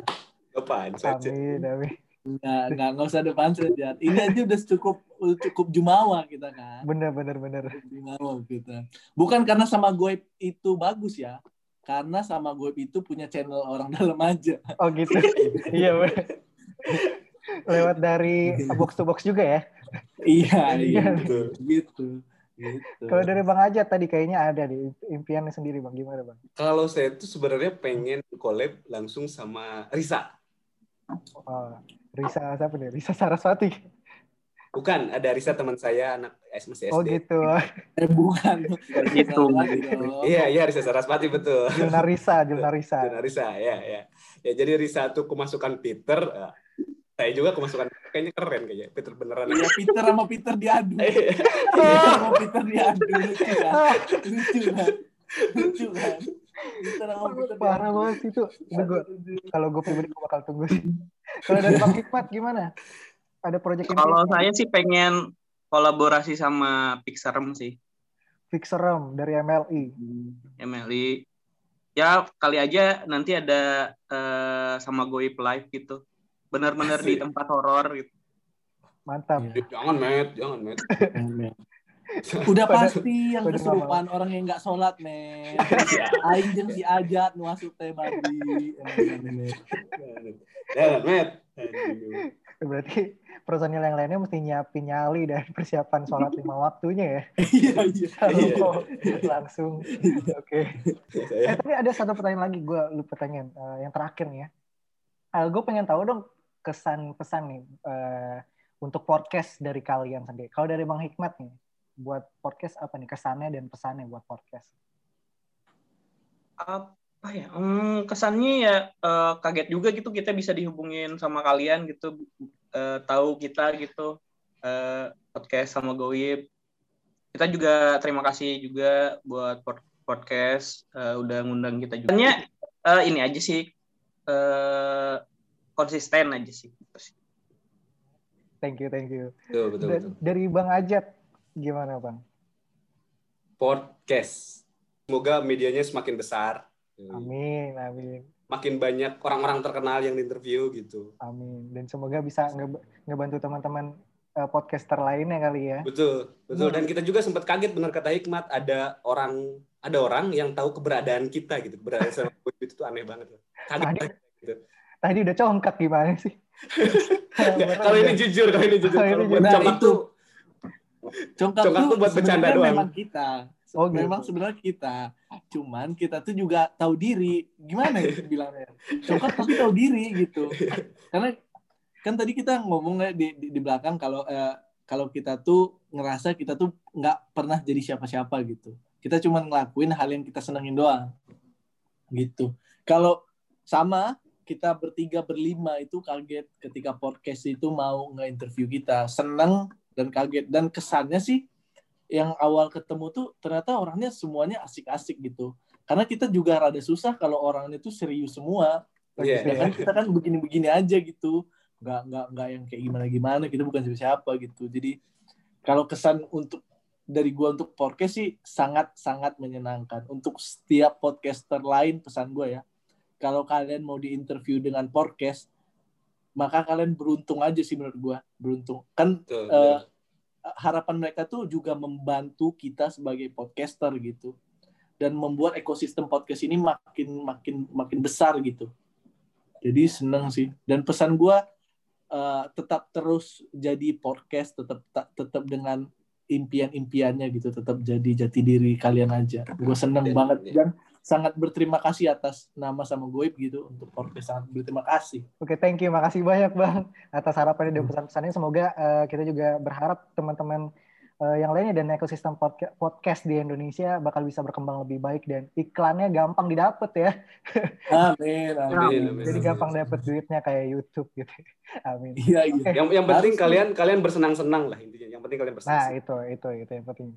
Apaan saja? Amin, amin. Nggak nggak nggak usah depan saja ini aja udah cukup cukup jumawa kita kan Bener, bener, bener. Jumawa kita bukan karena sama gue itu bagus ya karena sama gue itu punya channel orang dalam aja Oh gitu. iya bener. Lewat dari box to box juga ya. iya iya Iya. gitu gitu gitu Kalau dari Bang Aja tadi kayaknya ada di impiannya sendiri Bang. Gimana Bang? Kalau saya tuh sebenarnya pengen collab langsung sama Risa. Oh, Risa siapa nih? Risa Saraswati. Bukan, ada Risa teman saya anak masih SD. Oh gitu. eh bukan Gitu. Iya, iya Risa Sarasvati betul. Julna Risa, Julna Risa. Benar Risa, ya, ya. Ya jadi Risa tuh kemasukan Peter. eh, Saya juga kemasukan kayaknya keren kayaknya Peter beneran. Iya Peter sama Peter diadu. Iya. Peter sama Peter diadu lucu kan? Lucu kan? Lucu kan? Parah banget itu. Kalau gue pribadi gue bakal tunggu sih. Kalau dari Bang Hikmat gimana? Ada project Kalau saya sih pengen kolaborasi sama Pixarm sih. Fixerum dari MLI. MLI. Ya kali aja nanti ada eh, sama Goip live gitu. Bener-bener di tempat horor gitu. Mantap. Iya. Jangan, Met. Jangan, Met. Udah Pada- pasti yang kesurupan orang yang nggak sholat, men. Aing jeung si Ajat nu asup teh Met. Aduh. Berarti personil yang lainnya mesti nyiapin nyali dan persiapan sholat lima waktunya ya. Iya, iya. Iya. langsung. Oke. Saya- Eh, tapi ada satu pertanyaan lagi gue lupa tanyain. Eh, yang terakhir nih ya. gue pengen tahu dong kesan pesan nih eh, untuk podcast dari kalian sendiri. Kalau dari Bang Hikmat nih, buat podcast apa nih kesannya dan pesannya buat podcast? Apa ya? Hmm, kesannya ya eh, kaget juga gitu kita bisa dihubungin sama kalian gitu. Eh, tahu kita gitu. eh, podcast sama Goib. Kita juga terima kasih juga buat pod- podcast eh, udah ngundang kita juga. Sebenarnya eh, ini aja sih eh, konsisten aja sih. Thank you, thank you. Betul, betul, betul. Dari Bang Ajat, gimana Bang? Podcast. Semoga medianya semakin besar. Amin, amin, Makin banyak orang-orang terkenal yang diinterview gitu. amin. Dan semoga bisa nge- ngebantu teman-teman eh, podcaster lainnya kali ya. Betul, betul. Dan kita juga sempat kaget benar kata Hikmat ada orang ada orang yang tahu keberadaan kita gitu. Keberadaan sama itu tuh aneh banget. Kaget Tadi, gitu. tadi udah congkak gimana sih? Kalau ini jujur, kalau ini jujur. Kalau ini buat jujur. Nah, itu. Congkak, Congkak tuh buat bercanda doang. Memang kita. Oh, gitu. Memang sebenarnya kita. Cuman kita tuh juga tahu diri. Gimana ya bilangnya? Congkak pasti tahu diri gitu. Karena kan tadi kita ngomong di, di, di belakang kalau eh, kalau kita tuh ngerasa kita tuh nggak pernah jadi siapa-siapa gitu. Kita cuma ngelakuin hal yang kita senengin doang. Gitu. Kalau sama kita bertiga berlima itu kaget ketika podcast itu mau nge-interview kita. Seneng dan kaget dan kesannya sih yang awal ketemu tuh ternyata orangnya semuanya asik-asik gitu. Karena kita juga rada susah kalau orangnya tuh serius semua. Iya. Ya kan kita kan begini-begini aja gitu. Nggak nggak nggak yang kayak gimana-gimana. Kita bukan siapa-siapa gitu. Jadi kalau kesan untuk dari gua untuk podcast sih sangat-sangat menyenangkan. Untuk setiap podcaster lain pesan gua ya. Kalau kalian mau diinterview dengan podcast, maka kalian beruntung aja sih menurut gua. Beruntung. Kan Betul, eh, harapan mereka tuh juga membantu kita sebagai podcaster gitu. Dan membuat ekosistem podcast ini makin makin makin besar gitu. Jadi seneng sih. Dan pesan gua eh, tetap terus jadi podcast tetap ta- tetap dengan impian-impiannya gitu. Tetap jadi jati diri kalian aja. Gue seneng Dan- banget. dan sangat berterima kasih atas nama sama Goib gitu untuk podcast sangat berterima kasih Oke, thank you. Makasih banyak, Bang, atas harapannya dan pesan-pesannya. Semoga eh, kita juga berharap teman-teman eh, yang lainnya dan ekosistem podca- podcast di Indonesia bakal bisa berkembang lebih baik dan iklannya gampang didapat ya. amin amin, Amin, amin. Jadi gampang dapat duitnya kayak YouTube gitu. Amin. iya iya Yang yang penting Harus kalian kalian bersenang-senang lah intinya. Yang penting kalian Nah, bersenang. itu itu itu yang penting.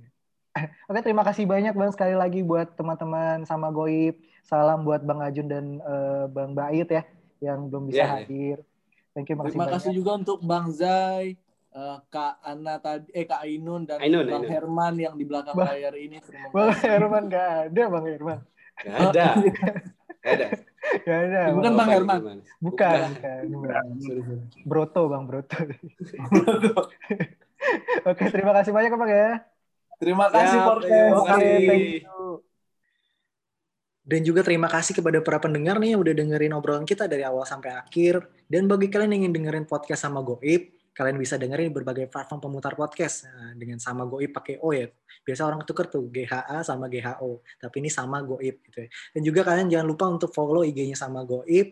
Oke, terima kasih banyak Bang sekali lagi buat teman-teman sama Goib. Salam buat Bang Ajun dan eh, Bang Bait ya yang belum bisa Iya, iya. hadir. Thank you, makasih Terima banyak. kasih juga untuk Bang Zai, eh, Kak Ana tadi, eh Kak Ainun dan Ainun, Bang Ainun. Herman yang di belakang Bang- layar ini. Terima Bang kasih. Herman gak ada, Bang Herman. Gak ada. Gak ada. Gak ada. Bukan Bang. Bang Herman. Bukan, bukan. Sorry. Broto, Bang Broto. Oke, terima kasih banyak Bang ya. Terima kasih Siap, podcast. terima kasih. Dan juga terima kasih kepada para pendengar nih yang udah dengerin obrolan kita dari awal sampai akhir. Dan bagi kalian yang ingin dengerin podcast sama Goib, kalian bisa dengerin di berbagai platform pemutar podcast Nah, dengan sama Goib pakai O ya. Biasa orang tuker tuh GHA sama GHO, tapi ini sama Goib gitu ya. Dan juga kalian jangan lupa untuk follow IG-nya sama Goib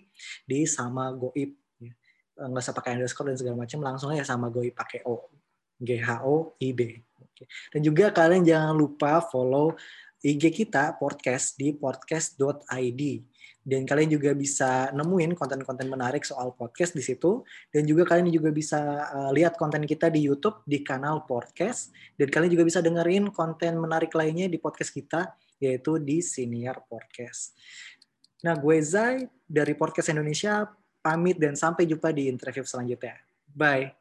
di sama Goib. ya. Eh, Nggak usah pakai underscore dan segala macam, langsung aja sama Goib pakai O. GHO IB. Dan juga kalian jangan lupa follow IG kita podcast di podcast.id. Dan kalian juga bisa nemuin konten-konten menarik soal podcast di situ. Dan juga kalian juga bisa uh, lihat konten kita di YouTube di kanal podcast. Dan kalian juga bisa dengerin konten menarik lainnya di podcast kita, yaitu di Senior Podcast. Nah, gue Zai dari Podcast Indonesia, pamit dan sampai jumpa di interview selanjutnya. Bye.